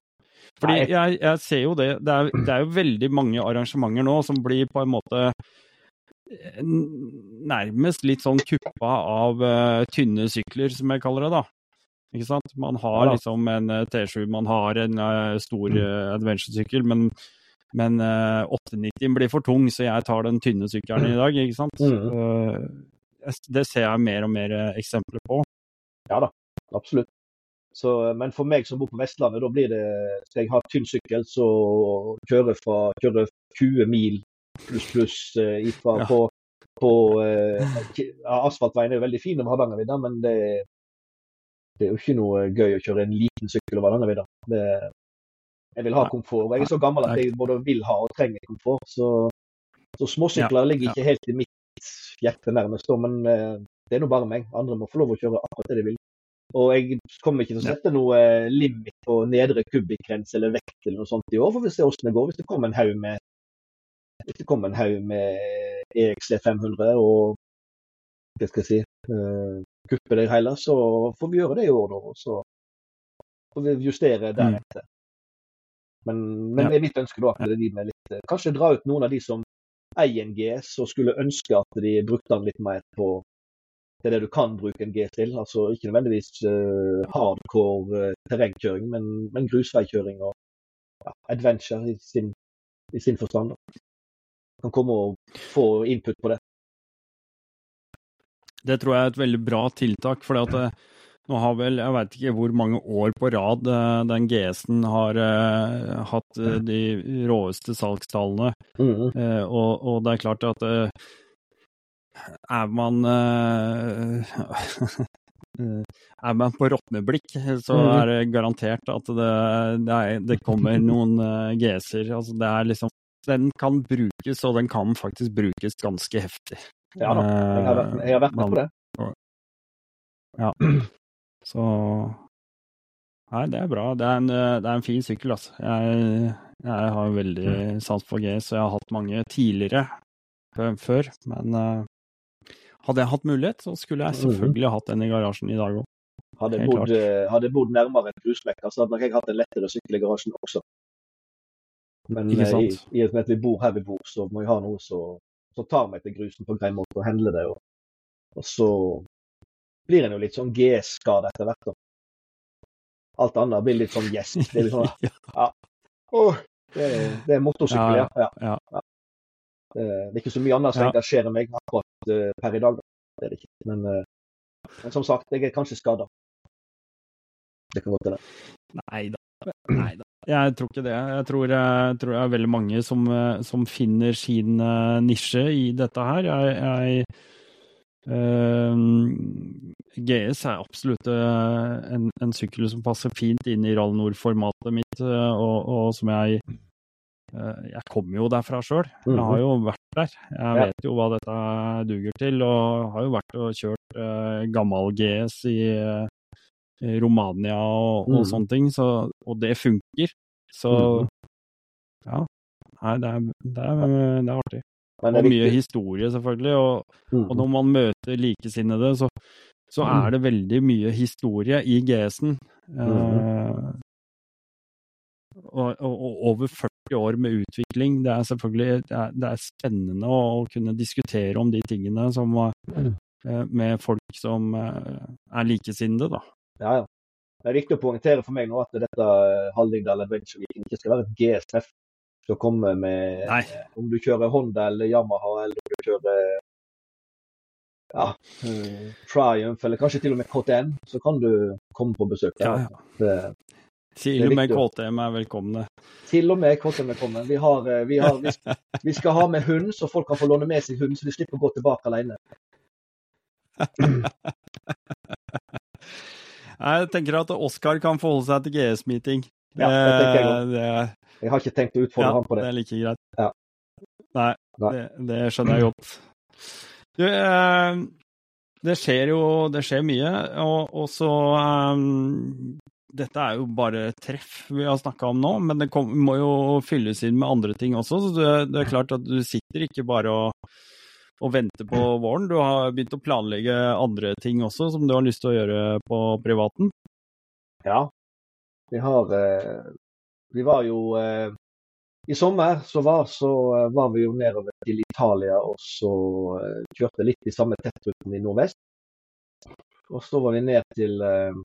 Fordi jeg- jeg, jeg ser jo det. Det er, det er jo veldig mange arrangementer nå som blir på en måte eh, nærmest litt sånn kuppa av uh, tynne sykler, som jeg kaller det, da. Ikke sant? Man har Ja liksom en eh, T7, man har en uh, stor uh, adventure-sykkel, men, men uh, 890 blir for tung, så jeg tar den tynne sykkelen i dag, ikke sant? Eh, det ser jeg mer og mer eksempler på. Ja da, absolutt. Så, men for meg som bor på Vestlandet, da blir det Skal jeg ha tynn sykkel, så kjøre fra kjøre 20 mil pluss pluss ifra Ja. på, på Asfaltveien er jo veldig fin om Hardangervidda, men det, det er jo ikke noe gøy å kjøre en liten sykkel over Hardangervidda. Jeg vil ha komfort. og Jeg er så gammel at jeg både vil ha og trenger komfort. Så, så småsykler ligger ikke helt i mitt hjerte nærmest, men eh, det er nå bare meg. Andre må få lov å kjøre akkurat det de vil. Og jeg kommer ikke til å sette noe eh, limit på nedre kubikkgrense eller vekt eller noe sånt i år, for vi ser hvordan det går. Hvis det kommer en haug med hvis det kommer en haug med EXC 500 og hva skal jeg si uh, kupper det hele, så får vi gjøre det i år, da. Og så får vi justere deretter. Men, men Ja. det er mitt ønske da at det er de med litt eh, Kanskje dra ut noen av de som eier en GS og skulle ønske at de brukte den litt mer på det det du kan bruke en GS til. Altså ikke nødvendigvis uh, hardcore uh, terrengkjøring, men, men grusveikjøring og ja, adventure i sin, i sin forstand. Da. Kan komme og få input på det. Det tror jeg er et veldig bra tiltak, for nå har vel, jeg vet ikke hvor mange år på rad eh, den GS-en har uh, hatt uh, de råeste salgstallene. Mm. Uh, og, og det er klart at eh, er man eh, Er man på råtneblikk, så Mhm. er det garantert at det, det, er, det kommer noen eh, GS-er. Altså det er liksom Den kan brukes, og den kan faktisk brukes ganske heftig. Ja da, jeg har jeg har vært med på det. Ja. Så Nei, det er bra. Det er en, det er en fin sykkel, altså. Jeg, jeg har veldig sans for GS, og jeg har hatt mange tidligere før, men uh, hadde jeg hatt mulighet, så skulle jeg selvfølgelig hatt den i garasjen i dag òg. Hadde jeg bodd, eh, hadde bodd nærmere en grusmekker, så hadde nok jeg hatt en lettere sykkel i garasjen også. Men eh, i, sant? i og med at vi bor her vi bor, så må jeg ha noe som som tar vi etter grusen på grei måte og handler det. Og, og så blir en jo litt sånn GS-skade etter hvert. Alt annet blir litt sånn gjesp. Det er litt sånn, Ja. Oh, det, er- det er motorsykkel, ja. Ja, ja. ja. Det, det er ikke så mye annet som engasjerer meg akkurat eh, per i dag. Det er det ikke. Men, eh, men som sagt, jeg er kanskje skada. Det kan godt hende. Nei da. Nei da. Jeg tror ikke det. Jeg tror, jeg tror det er veldig mange som, eh, som finner sin eh, nisje i dette her. Jeg, jeg eh, GS er absolutt en, en sykkel som passer fint inn i Rall Nord-formatet mitt, og, og som jeg Jeg kommer jo derfra sjøl. Jeg har jo vært der. Jeg vet jo hva dette duger til, og har jo vært og kjørt gammel GS i Romania og, og Mhm. sånne ting, så, og det funker. Så Mhm. ja. Nei, det er, det er, det er artig. Det Og mye historie, selvfølgelig. Og, Mm. og når man møter likesinnede, så, så er det veldig mye historie i GS-en. Eh, og, og, over 40 år med utvikling. Det er selvfølgelig det er, det er spennende å, å kunne diskutere om de tingene som, Mm. eh, med folk som eh, er likesinnede, da. Ja, ja. Det er viktig å poengtere for meg nå at dette eh, Hallingdal Adventure Weekend ikke skal være et GS-treff. Skal komme med Nei. Om du kjører Honda eller Yamaha, eller om du kjører ja, eh, Triumph, eller kanskje til og med KTM, så kan du komme på besøk. Ja, der. ja. Det, Til og med KTM er velkomne. til og med KTM er velkomne. Vi, har, eh, vi, har, vi, skal, vi skal ha med hund, så folk kan få låne med seg hund, så de slipper å gå tilbake alene. Jeg tenker at Oskar kan forholde seg til GS-meeting. Ja, det tenker jeg det, Jeg har ikke tenkt å utfordre ja, ham på det det. er like greit. Ja. Nei. Det, det skjønner jeg godt. Du, eh, det skjer jo det skjer mye, og, og så eh, dette er jo bare treff vi har snakka om nå, men det kom, må jo fylles inn med andre ting også. Så det, det er klart at du sitter ikke bare og, og, vente på våren. Du har begynt å planlegge andre ting også som du har lyst til å gjøre på privaten? Ja, vi har Vi var jo i sommer så var, så var, vi jo nedover til Italia og så kjørte litt i samme tettruten i nordvest. Og så var vi ned til, eh,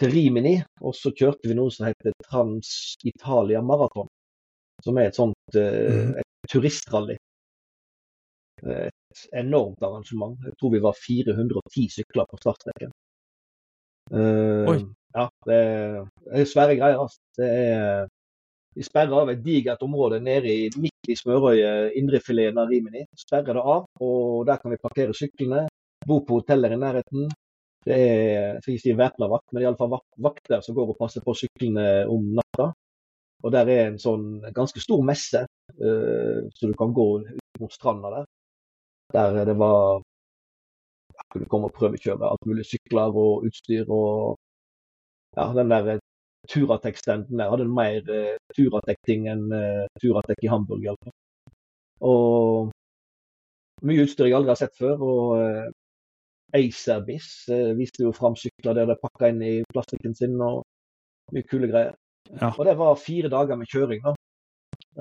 til Rimini, og så kjørte vi noe som heter Trans-Italia Marathon. Som er et sånt mm. et turistrally. Et enormt arrangement. Jeg tror vi var 410 sykler på startstreken. Uh, ja, det er, svære greier. Altså. Det er, vi sperrer av et digert område nede i, midt i smørøyet, indrefileten av Rimini. Sperrer det av, og der kan vi parkere syklene bo på hoteller i nærheten. Det er skal ikke si væpna vakt, men iallfall vakter som går og passer på syklene om natta. Og der er en sånn ganske stor messe, uh, så du kan gå ut mot stranda der. Der det var Jeg kunne komme og prøvekjøre alt mulig sykler og utstyr og Ja, den der Turatek-stenden der hadde mer uh, Turatek-ting enn uh, Turatek i Hamburg, iallfall. Og mye utstyr jeg aldri har sett før. og uh, Acerbiz eh, viste jo fram sykler der er pakka inn i plastikken sin og mye kule greier. Ja. Og det var fire dager med kjøring da,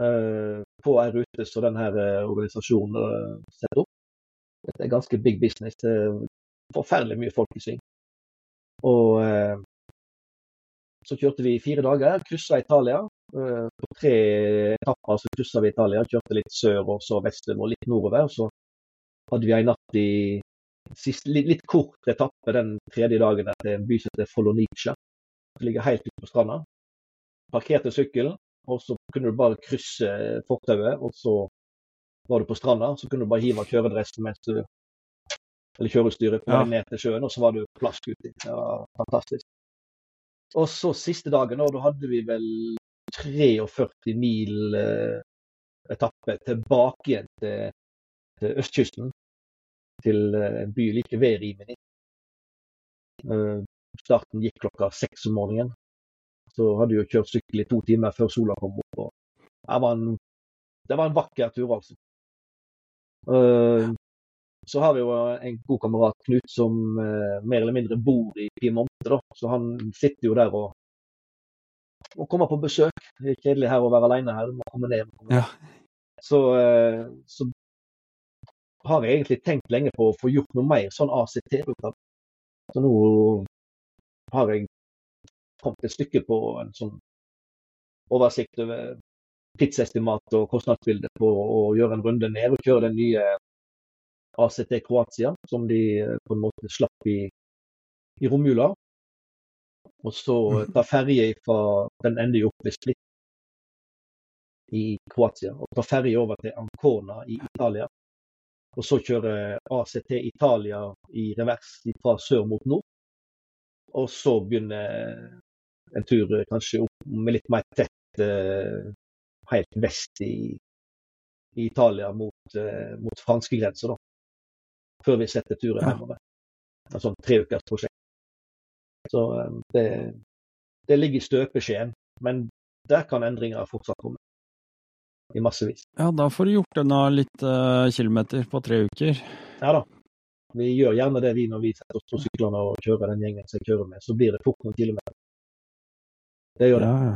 eh, på ei rute som denne eh, organisasjonen setter opp. Det er ganske big business. Er forferdelig mye folk i sving. Og så kjørte vi fire dager, kryssa Italia. På tre etapper så kryssa vi Italia. Kjørte litt sør og så vestover og litt nordover. Så hadde vi ei natt i sist, litt, litt, kort etappe den tredje dagen etter en by som heter Folonice. Som ligger helt ute på stranda. Parkerte sykkelen, og så kunne du bare krysse fortauet. Og så var du på stranda, så kunne du bare hive kjøredressen mens du eller kjøreutstyret på ja. ned til sjøen, og så var du plask uti. Det var fantastisk. Og så siste dagen, og da hadde vi vel 43 mil eh, etappe tilbake igjen til, til østkysten til eh, en by like ved Rimini. Eh, starten gikk klokka seks om morgenen. Så hadde jeg kjørt sykkel i to timer før sola kom opp. og det var en, det var en vakker tur, altså. Eh, så har vi jo en god kamerat, Knut, som mer eller mindre bor i Piemonte. da. Så han sitter jo der og, og kommer på besøk. Det er kjedelig her å være alene her. Du må komme ned. Må komme ned. Ja. Så, så, har jeg egentlig tenkt lenge på å få gjort noe mer sånn ACT. Så nå har jeg kommet et stykke på en sånn oversikt over tidsestimat og kostnadsbilde på å gjøre en runde ned og kjøre den nye ACT Kroatia, som de eh, på en måte slapp i, i romjula. Og så mhm. ta ferje fra Den ender jo opp ved Split i Kroatia. Og ta ferje over til Ancona i Italia. Og så kjøre ACT Italia i revers fra sør mot nord. Og så begynne en tur kanskje opp med litt mer tett eh, helt vest i, i Italia mot, eh, mot franskegrensa, da. Før vi setter turen hjemover. Et sånt treukersprosjekt. Så eh, det, det ligger i støpeskjeen. Men der kan endringer fortsatt komme i massevis. Ja, da får du gjort unna litt uh, kilometer på tre uker. Ja da. Vi gjør gjerne det vi når vi setter oss på syklene og kjører den gjengen som jeg kjører med. Så blir det fort noen kilometer. Det gjør det. Ja, ja.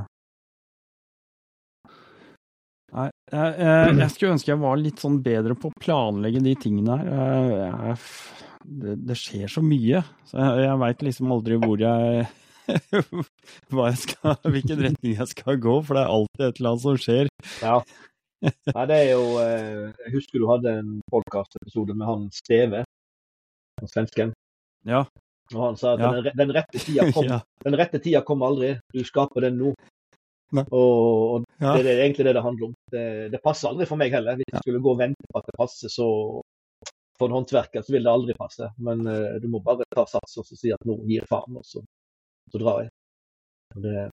Jeg, jeg, jeg, skulle ønske jeg var litt sånn bedre på å planlegge de tingene her. Jeg, det, det, skjer så mye, så jeg, jeg veit liksom aldri hvor jeg hva jeg skal, hvilken retning jeg skal gå, for det er alltid et eller annet som skjer. Ja. Nei, det er jo eh, Jeg husker du hadde en podkastepisode med han Steve, han svensken. Ja. Og han sa at ja. den, den, rette tida kom, ja. den rette tida kom aldri, du skaper den nå. Og, det, er egentlig det det handler om. Det, det, passer aldri for meg heller. Hvis jeg skulle gå og vente på at det passer, så for en håndverker så vil det aldri passe. Men uh, du må bare ta sats og si at nå gir faen, og så så drar jeg. Det,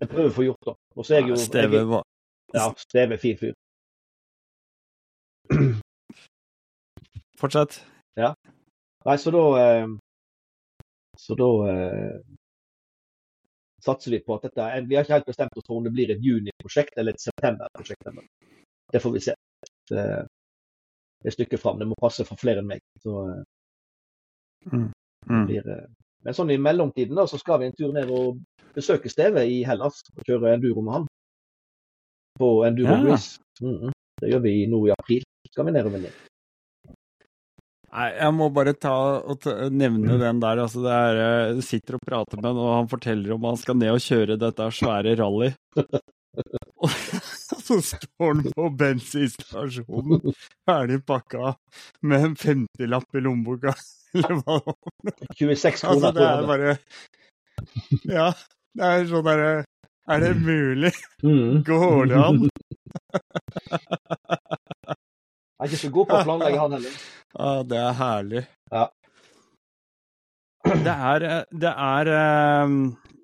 jeg prøver å få gjort det. Og så er jeg jo Steve var Ja, Steve er fin fyr. Fortsett. Ja. Nei, så da eh, Så da eh, satser vi på at dette Vi har ikke helt bestemt oss for om det blir et juni-prosjekt eller et septemberprosjekt. ennå. Det får vi se. Det, er stykket fram. Det må passe for flere enn meg. Så Mm. Mm. blir, eh, men sånn i mellomtiden da, så skal vi en tur ned og besøke Steve i Hellas og kjøre enduro med han. På Enduro Ja. Mm Mhm. Det gjør vi nå i april. Skal vi ned og ned. Nei, jeg må bare ta og nevne den der. Altså, det er, du jeg sitter og prater med han, og han forteller om han skal ned og kjøre dette svære rally. Og så står han på bensinstasjonen, ferdig pakka, med en 50-lapp i lommeboka. Eller hva det var. 26 Altså, kroner. det er bare Ja, det er sånn derre Er det mulig? Mhm. Går det an? Jeg er ikke så god på å planlegge, han heller. Ja, det er herlig. Ja. Det er, det er eh,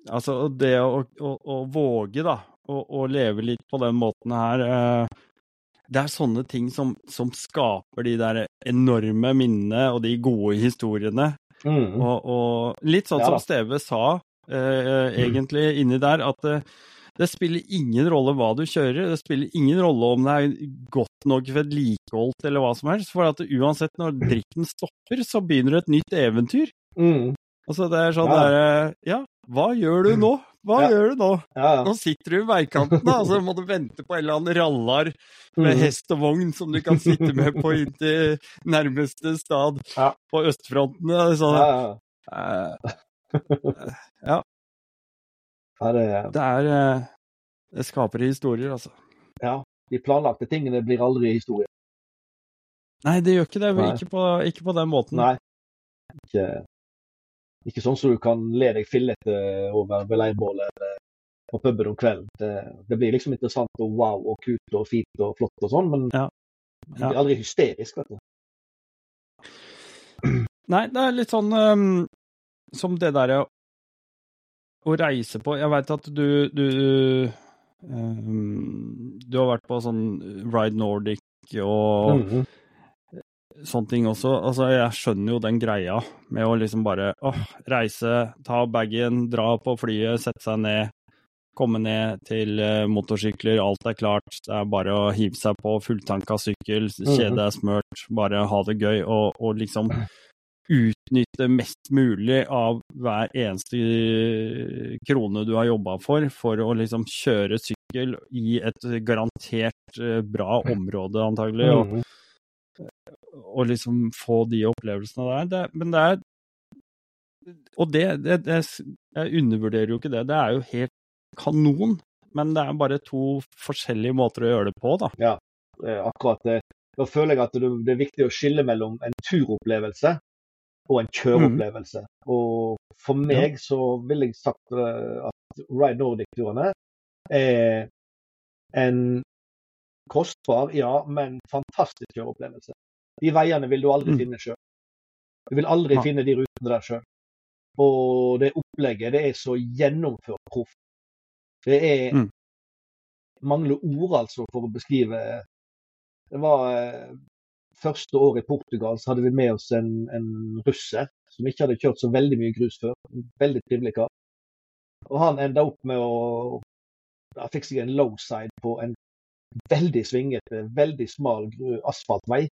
Altså, det å, å, å våge, da, å, å leve litt på den måten her eh, Det er sånne ting som, som skaper de der enorme minnene og de gode historiene. Mm. Og, og litt sånn Ja som. Steve sa eh, egentlig inni der, at eh, det spiller ingen rolle hva du kjører, det spiller ingen rolle om det er godt nok vedlikeholdt eller hva som helst, for at uansett når dritten stopper, så begynner et nytt eventyr. Mm. Altså det er sånn Ja. der Ja, hva gjør du nå? Hva Ja. gjør du nå? Ja, ja. Nå sitter du i veikanten, da, så må du vente på en eller annen rallar med mm. hest og vogn som du kan sitte med på inntil nærmeste stad på østfronten. Sånn, ja, det, Det er eh, Det skaper historier, altså. ja, de planlagte tingene blir aldri historie. Nei, det gjør ikke det. Ikke på, ikke på den måten. Nei. Ikke, ikke sånn som du kan le deg fillete over ved leirbålet eller på puben om kvelden. Det, det blir liksom interessant og wow og kult og fint og flott og sånn, men Ja. det blir aldri hysterisk, vet du. Nei, det er litt sånn um, som det derre å reise på Jeg veit at du du, ehm, du har vært på sånn Ride Nordic og Mhm. sånne ting også. Altså, jeg skjønner jo den greia med å liksom bare åh, reise, ta bagen, dra på flyet, sette seg ned, komme ned til eh, motorsykler, alt er klart. Det er bare å hive seg på fulltanka sykkel, kjedet er smørt, bare ha det gøy og, og liksom utnytte mest mulig av hver eneste krone du har jobba for, for å liksom kjøre sykkel i et garantert eh, bra område, antagelig. og Mhm. og liksom få de opplevelsene der. Det, men det er Og det, det, det Jeg undervurderer jo ikke det. Det er jo helt kanon. Men det er bare to forskjellige måter å gjøre det på, da. Ja, akkurat det. Da føler jeg at det er viktig å skille mellom en turopplevelse og en kjøreopplevelse. Og for meg så vil jeg sagt eh, at Ride Nordic-turene er en kostbar, ja, men fantastisk kjøreopplevelse. De veiene vil du aldri Mm. finne sjøl. Du vil aldri ja. finne de rutene der sjøl. Og det opplegget, det er så gjennomført proff. Det er Mm. mangler ord, altså, for å beskrive Det var eh, første året i Portugal, så hadde vi med oss en, en russer som ikke hadde kjørt så veldig mye grus før. Veldig trivelig kar. Og han enda opp med å Han fikk seg en lowside på en veldig svingete, veldig smal asfaltvei.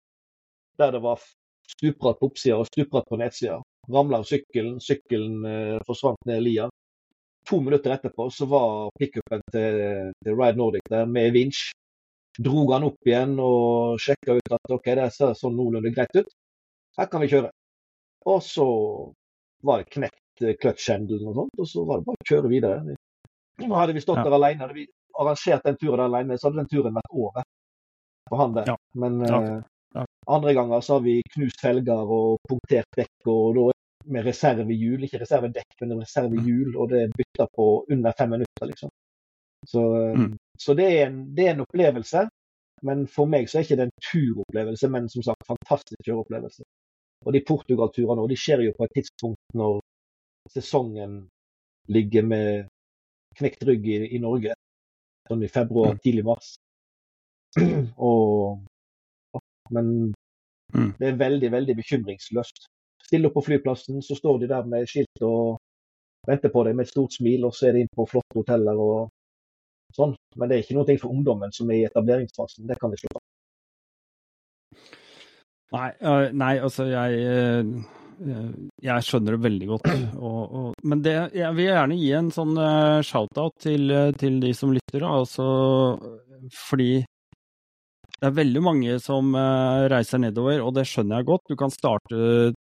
Der det var stupbratt på oppsida og stupbratt på nedsida. Ramla av sykkelen, sykkelen eh, forsvant ned lia. To minutter etterpå så var pickupen til, til Ride Nordic der med vinsj. Drog han opp igjen og sjekka ut at OK, det ser sånn noenlunde greit ut. Her kan vi kjøre. Og så var det knekt kløtsjhendelen og sånt, og så var det bare å kjøre videre. Nå hadde vi stått Ja. der alene, hadde vi arrangert den turen der alene, så hadde den turen vært over for han der. Ja. Men Ja. eh, andre ganger så har vi knust felger og punktert dekk, og da med reservehjul, ikke reservedekk, men reservehjul, og det bytter på under fem minutter, liksom. Så, eh, Mm. Så det, er en, det er en opplevelse, men for meg så er ikke det en turopplevelse, men som sagt fantastisk kjøreopplevelse. Og de Portugal-turene og de skjer jo på et tidspunkt når sesongen ligger med knekt rygg i, i Norge, sånn i februar, Mm. tidlig mars. og, men Mm. det er veldig, veldig bekymringsløst. Stille opp på flyplassen, så står de der med skilt og venter på deg med et stort smil, og så er de inn på flotte hoteller og sånn. Men det er ikke noe for ungdommen som er i etableringsfasen. Det kan vi slå fast. Nei, uh, nei, altså jeg uh jeg skjønner det veldig godt. Og, og, men det, jeg vil gjerne gi en sånn shout-out til, til, de som lytter. Altså, fordi det er veldig mange som reiser nedover, og det skjønner jeg godt. Du kan starte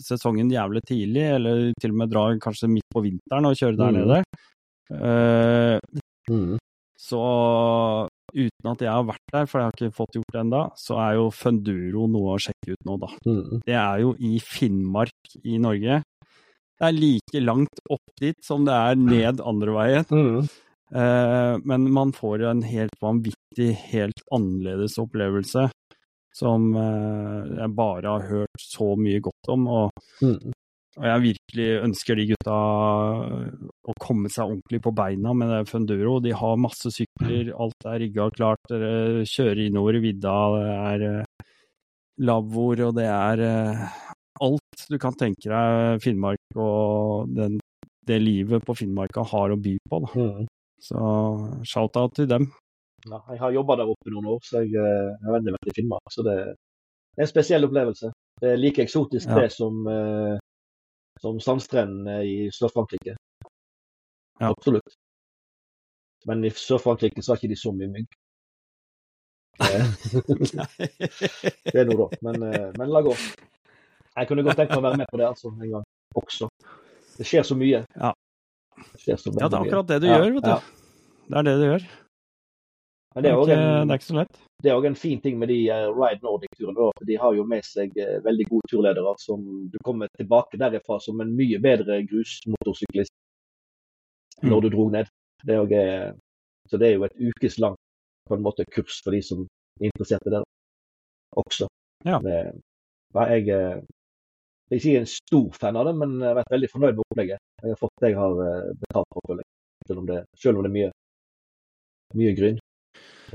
sesongen jævlig tidlig, eller til og med dra kanskje midt på vinteren og kjøre der Mm. nede. Uh, Mm. Så uten at jeg har vært der, for jeg har ikke fått gjort det ennå, så er jo Funduro noe å sjekke ut nå, da. Mm. Det er jo i Finnmark i Norge. Det er like langt opp dit som det er ned andre veien. Mm. Eh, men man får en helt vanvittig, helt annerledes opplevelse som eh, jeg bare har hørt så mye godt om. Og, Mm. Og jeg virkelig ønsker de gutta å komme seg ordentlig på beina med det Funduro. De har masse sykler, alt er rigga og klart. Dere kjører innover i vidda, det er eh, lavvoer, og det er eh, alt du kan tenke deg Finnmark og den, det livet på Finnmarka har å by på. Mm. Så shout-out til dem. Ja, jeg har jobba der oppe noen år, så jeg har veldig vært i Finnmark. Så det det er en spesiell opplevelse. Det er like eksotisk Ja. det som, eh, som sandstrendene i Sør-Frankrike. Ja. Absolutt. Men i Sør-Frankrike så har ikke de så mye mygg. Det, er noe, da. Men, eh, men la gå. Jeg kunne godt tenkt meg å være med på det altså, en gang også. Det skjer så mye. Ja. Det skjer så Ja, det er akkurat det du Ja, gjør, vet du. Det er det du gjør. Men Det det er, er også ikke, en, det er ikke så lett. det er òg en fin ting med de eh, Ride Nordic-turene. De har jo med seg eh, veldig gode turledere som du kommer tilbake derifra som en mye bedre grusmotorsyklist Mm. når du dro ned. Det er eh, så det er jo et ukeslangt på en måte kurs for de som er interessert i det også. Ja. Det, jeg, jeg er ikke en stor fan av det, men jeg har vært veldig fornøyd med opplegget. Jeg har fått det jeg har betalt for. Selv om det, selv om det er mye, mye gryn.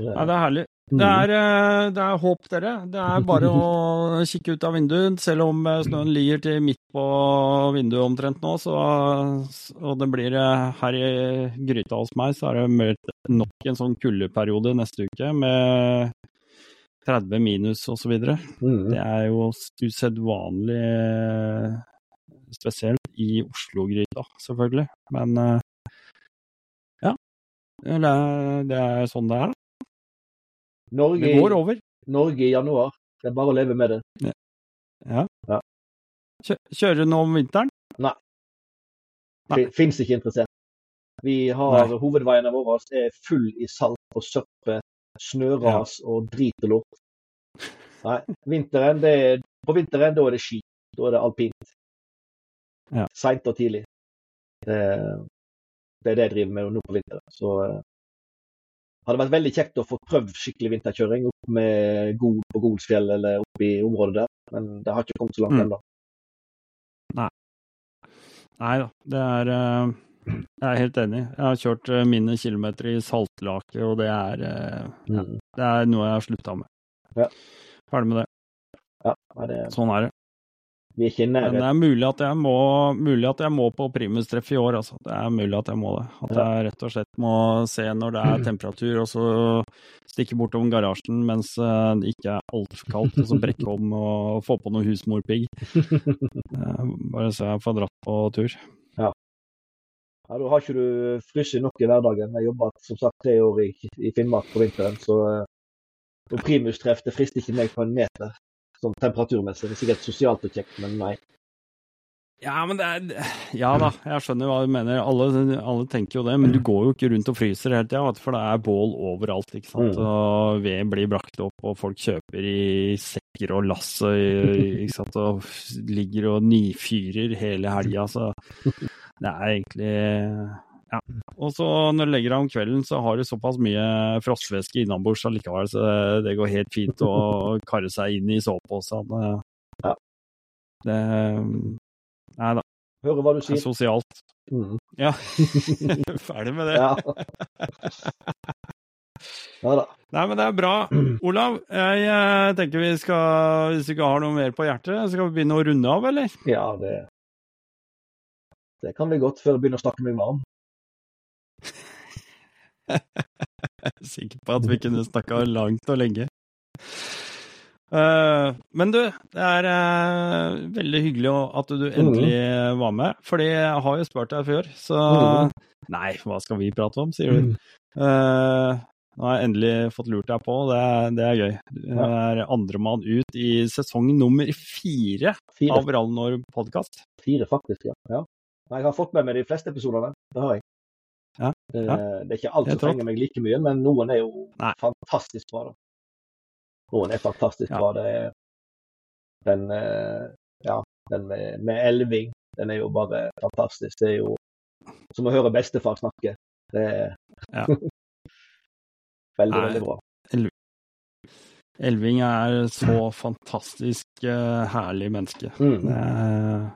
Så det- Ja, det er herlig. Mm. Det er, eh, det er håp, dere. Det er bare å kikke ut av vinduet. Selv om eh, snøen ligger til midt på vinduet omtrent nå, så, og det blir eh, her i gryta hos meg, så er det nok en sånn kuldeperiode neste uke med 30 minus osv. Det Mm. er jo usedvanlig spesielt i Oslo-gryta, selvfølgelig. Men ja, det er, det er sånn det er. da. Norge, Det går over. Norge i januar. Det er bare å leve med det. Ja. Ja. Kjø Kjører du nå om vinteren? Nei. Det fins ikke interessert. Vi har Nei. Hovedveiene våre er full i salt og søppel, snøras og drit og lort. Nei, vinteren, det er, på vinteren da er det ski. Da er det alpint. Ja. Seint og tidlig. Det, det er det jeg driver med nå på vinteren. Så eh, hadde vært veldig kjekt å få prøvd skikkelig vinterkjøring opp med Gol på Golsfjell eller oppe i området der, men det har ikke kommet så langt Mm. ennå. Nei da, det er eh, Jeg er helt enig. Jeg har kjørt eh, mine kilometer i saltlake, og det er, eh, ja, Mm. det er noe jeg har slutta med. Ja. Ferdig med det. Ja, nei, det, Sånn er det. Vi er ikke nære. Men det er mulig at jeg må, at jeg må på primustreff i år, altså. Det er mulig at jeg må det. At jeg rett og slett må se når det er temperatur, og så stikke bortom garasjen mens eh, det ikke er altfor kaldt, og så brekke om og få på noe husmorpigg. Eh, Bare så jeg får dratt på tur. Ja, Da har ikke du fryst nok i hverdagen. Jeg jobba som sagt tre år i, i Finnmark på vinteren, så uh, primustreff det frister ikke meg på en meter sånn temperaturmessig. Det er sikkert sosialt og kjekt, men nei. Ja, men det er Ja da, jeg skjønner hva du mener. Alle, alle tenker jo det, men du går jo ikke rundt og fryser hele tida, for det er bål overalt. ikke sant? Mm. Og ved blir brakt opp, og folk kjøper i sekker og lass ikke sant? og ligger og nyfyrer hele helga. Så det er egentlig ja. Og så når du legger deg om kvelden, så har du såpass mye frostvæske innabords allikevel, så det, går helt fint å karre seg inn i soveposen. Ja. Det Nei da. Hører hva du Det er sier. sosialt. Mm. Ja. Ferdig med det. Ja. ja da. Nei, men det er bra. Olav, jeg eh, tenker vi skal, hvis du ikke har noe mer på hjertet, skal vi begynne å runde av, eller? Ja, det Det kan bli godt før vi begynner å snakke meg varm. Jeg er sikker på at vi kunne snakka langt og lenge. Uh, men du, det er uh, veldig hyggelig at du endelig mm. var med. Fordi jeg har jo spurt deg før, så mm. Nei, hva skal vi prate om, sier du. Uh, nå har jeg endelig fått lurt deg på, det, det er gøy. Du er andremann ut i sesong nummer fire, fire. av Rallnor podkast. Fire, faktisk, ja. ja. Jeg har fått med meg de fleste episodene. Det har jeg. Ja, det, ja. det, er ikke alt som trenger meg like mye, men noen er jo Nei. fantastisk bra. da. Noen er fantastisk bra. Det er den, eh, ja, den med, med Elving, den er jo bare fantastisk. Det er jo som å høre bestefar snakke. Det er ja. veldig, Nei. veldig bra. Elving er så fantastisk uh, herlig menneske. Mm. Det, er,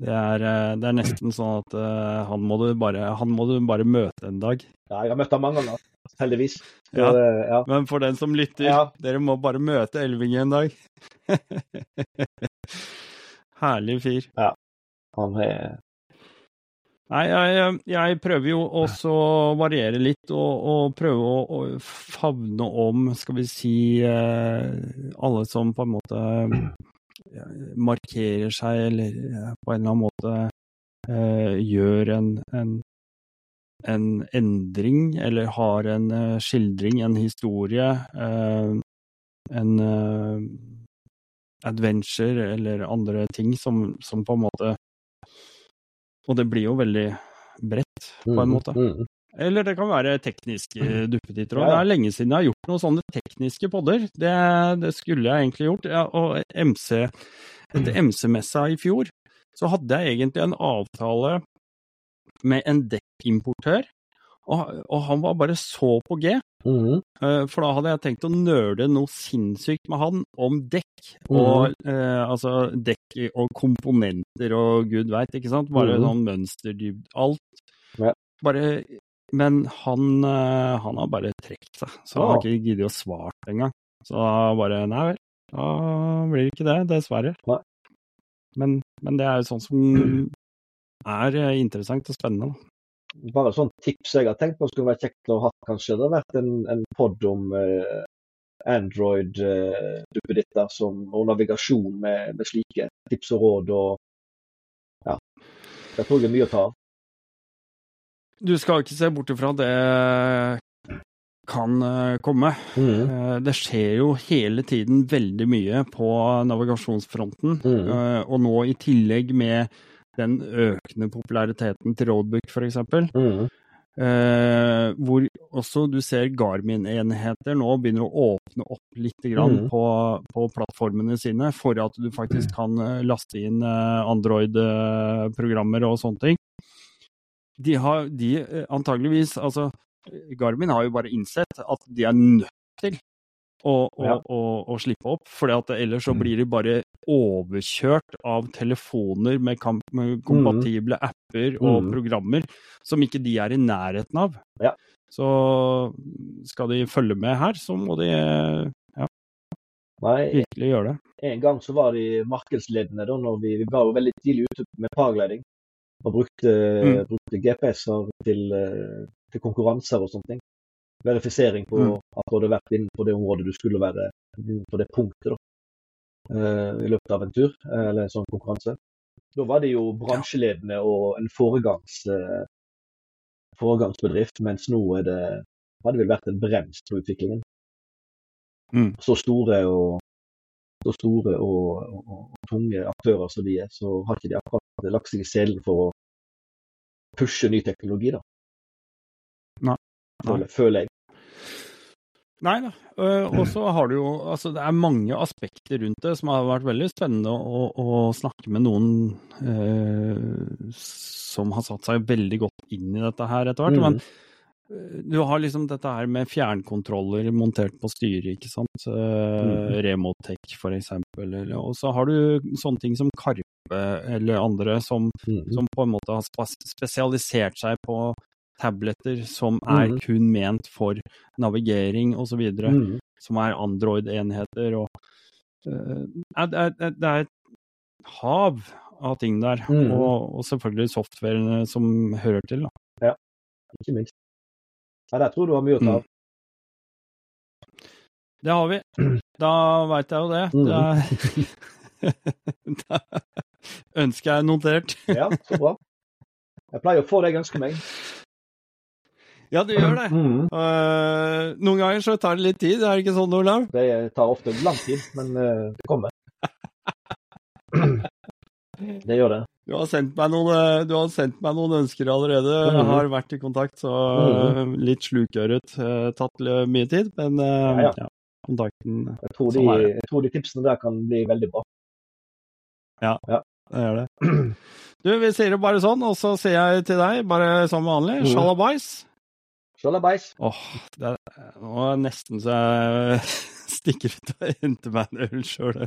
det, er, eh, det, er, nesten sånn at uh, han, må bare, han må du bare møte en dag. Ja, jeg har møtt ham mange ganger, heldigvis. Så, ja. ja. Men for den som lytter, ja. dere må bare møte Elving en dag. herlig fyr. Ja. Han er Nei, jeg, jeg, prøver jo også å variere litt og, og prøve å, å, favne om, skal vi si, eh, alle som på en måte markerer seg eller eh, på en eller annen måte eh, gjør en, en, en, endring eller har en skildring, en historie, en adventure eller andre ting som, som på en måte og det blir jo veldig bredt, på en mm, måte. Mm. Eller det kan være tekniske mm. duppetitter òg. Det er lenge siden jeg har gjort noen sånne tekniske podder. Det, det skulle jeg egentlig gjort. Ja, og MC, etter MC-messa i fjor så hadde jeg egentlig en avtale med en dekkimportør og, og, han var bare så på G. Mm. For da hadde jeg tenkt å nøle noe sinnssykt med han om dekk. Mm. Og eh, altså dekk og komponenter og gud veit, ikke sant. Bare mm. sånn mønsterdybd. Alt. Ja. Bare Men han, uh, han har bare trukket seg, så han har ikke giddet å svare engang. Så bare Nei vel, da blir det ikke det, dessverre. Men, men, det er jo sånn som er interessant og spennende. da bare sånn tips jeg har tenkt på skulle være kjekt å ha kanskje. Det har vært en, en pod om eh, Android-duppeditter eh, og navigasjon med, med, slike tips og råd. og ja, Jeg tror det er mye å ta av. Du skal ikke se bort ifra det kan eh, komme. Mm. Eh, det skjer jo hele tiden veldig mye på navigasjonsfronten. Mm. Eh, og nå i tillegg med den økende populariteten til Roadbook, f.eks. Mm. Eh, hvor også du ser Garmin-enheter nå begynner å åpne opp litt mm. på, på, plattformene sine, for at du faktisk kan laste inn Android-programmer og sånne ting. De har de eh, antageligvis Altså, Garmin har jo bare innsett at de er nødt til å, å, ja. å, å slippe opp. For ellers så mm. blir de bare overkjørt av telefoner med, med kompatible mm. apper og mm. programmer som ikke de er i nærheten av. Ja. Så skal de følge med her, så må de ja, Nei, virkelig gjøre det. En gang så var de markedsledende da når vi, vi var jo veldig tidlig ute med paragliding. Og brukte, mm. brukte GPS-er til, eh, til konkurranser og sånne ting verifisering på mm. at du hadde vært inne på det området du skulle være på det punktet da, uh, i løpet av en tur eller en sånn konkurranse. Da var det jo bransjeledende og en foregangs, foregangsbedrift, mens nå er det, hadde vel vært en brems på utviklingen. Mm. Så store og så store og, og, og, tunge aktører som de er, så har ikke de akkurat lagt seg i selen for å pushe ny teknologi. da. Nei. Føler, føler jeg. Nei da. Og så har du jo Altså, det er mange aspekter rundt det som har vært veldig spennende å, å snakke med noen eh, som har satt seg veldig godt inn i dette her etter hvert. Mm. Men du har liksom dette her med fjernkontroller montert på styret, ikke sant. Mm. Remotech for eksempel. Og så har du sånne ting som Karpe eller andre som, mm. som på en måte har spesialisert seg på tabletter som er mm. kun ment for navigering osv. Mm. Som er Android-enheter. og uh, det, er, det er et hav av ting der. Mm. Og, og selvfølgelig softwarene som hører til. Da. Ja, Ikke minst. Ja, der tror du har mye å ta av. Det har vi. Da veit jeg jo det. Mm. det er... da ønsker jeg notert. Ja, så bra. Jeg pleier å få det jeg ønsker meg. Ja, du gjør det. Mm. Uh, noen ganger så tar det litt tid, er det ikke sånn, Olav? Det tar ofte lang tid, men uh, det kommer. Det gjør det. Du har noen, eh, du har sendt meg noen ønsker allerede. Jeg Mhm. har vært i kontakt, så eh, litt slukøret. eh, tatt mye tid, men Ja, ja. ja, kontakten Jeg tror, de, Sånn jeg tror de tipsene der kan bli veldig bra. Ja, det gjør det. Du, vi sier det bare sånn, og så sier jeg til deg, bare som vanlig, mm. sjalabais. Sjalabais. Åh, er, nå er det nesten så jeg stikker ut og henter meg en øl sjøl.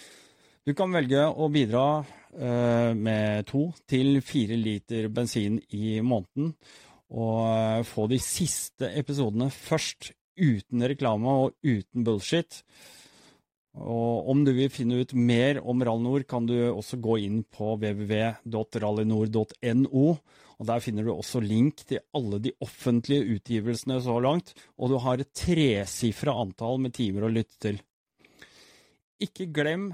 Du kan velge å bidra eh, med to til fire liter bensin i måneden, og eh, få de siste episodene først, uten reklame og uten bullshit. Og om du vil finne ut mer om Rallynor, kan du også gå inn på www.rallynor.no. og Der finner du også link til alle de offentlige utgivelsene så langt, og du har et tresifra antall med timer å lytte til. Ikke glem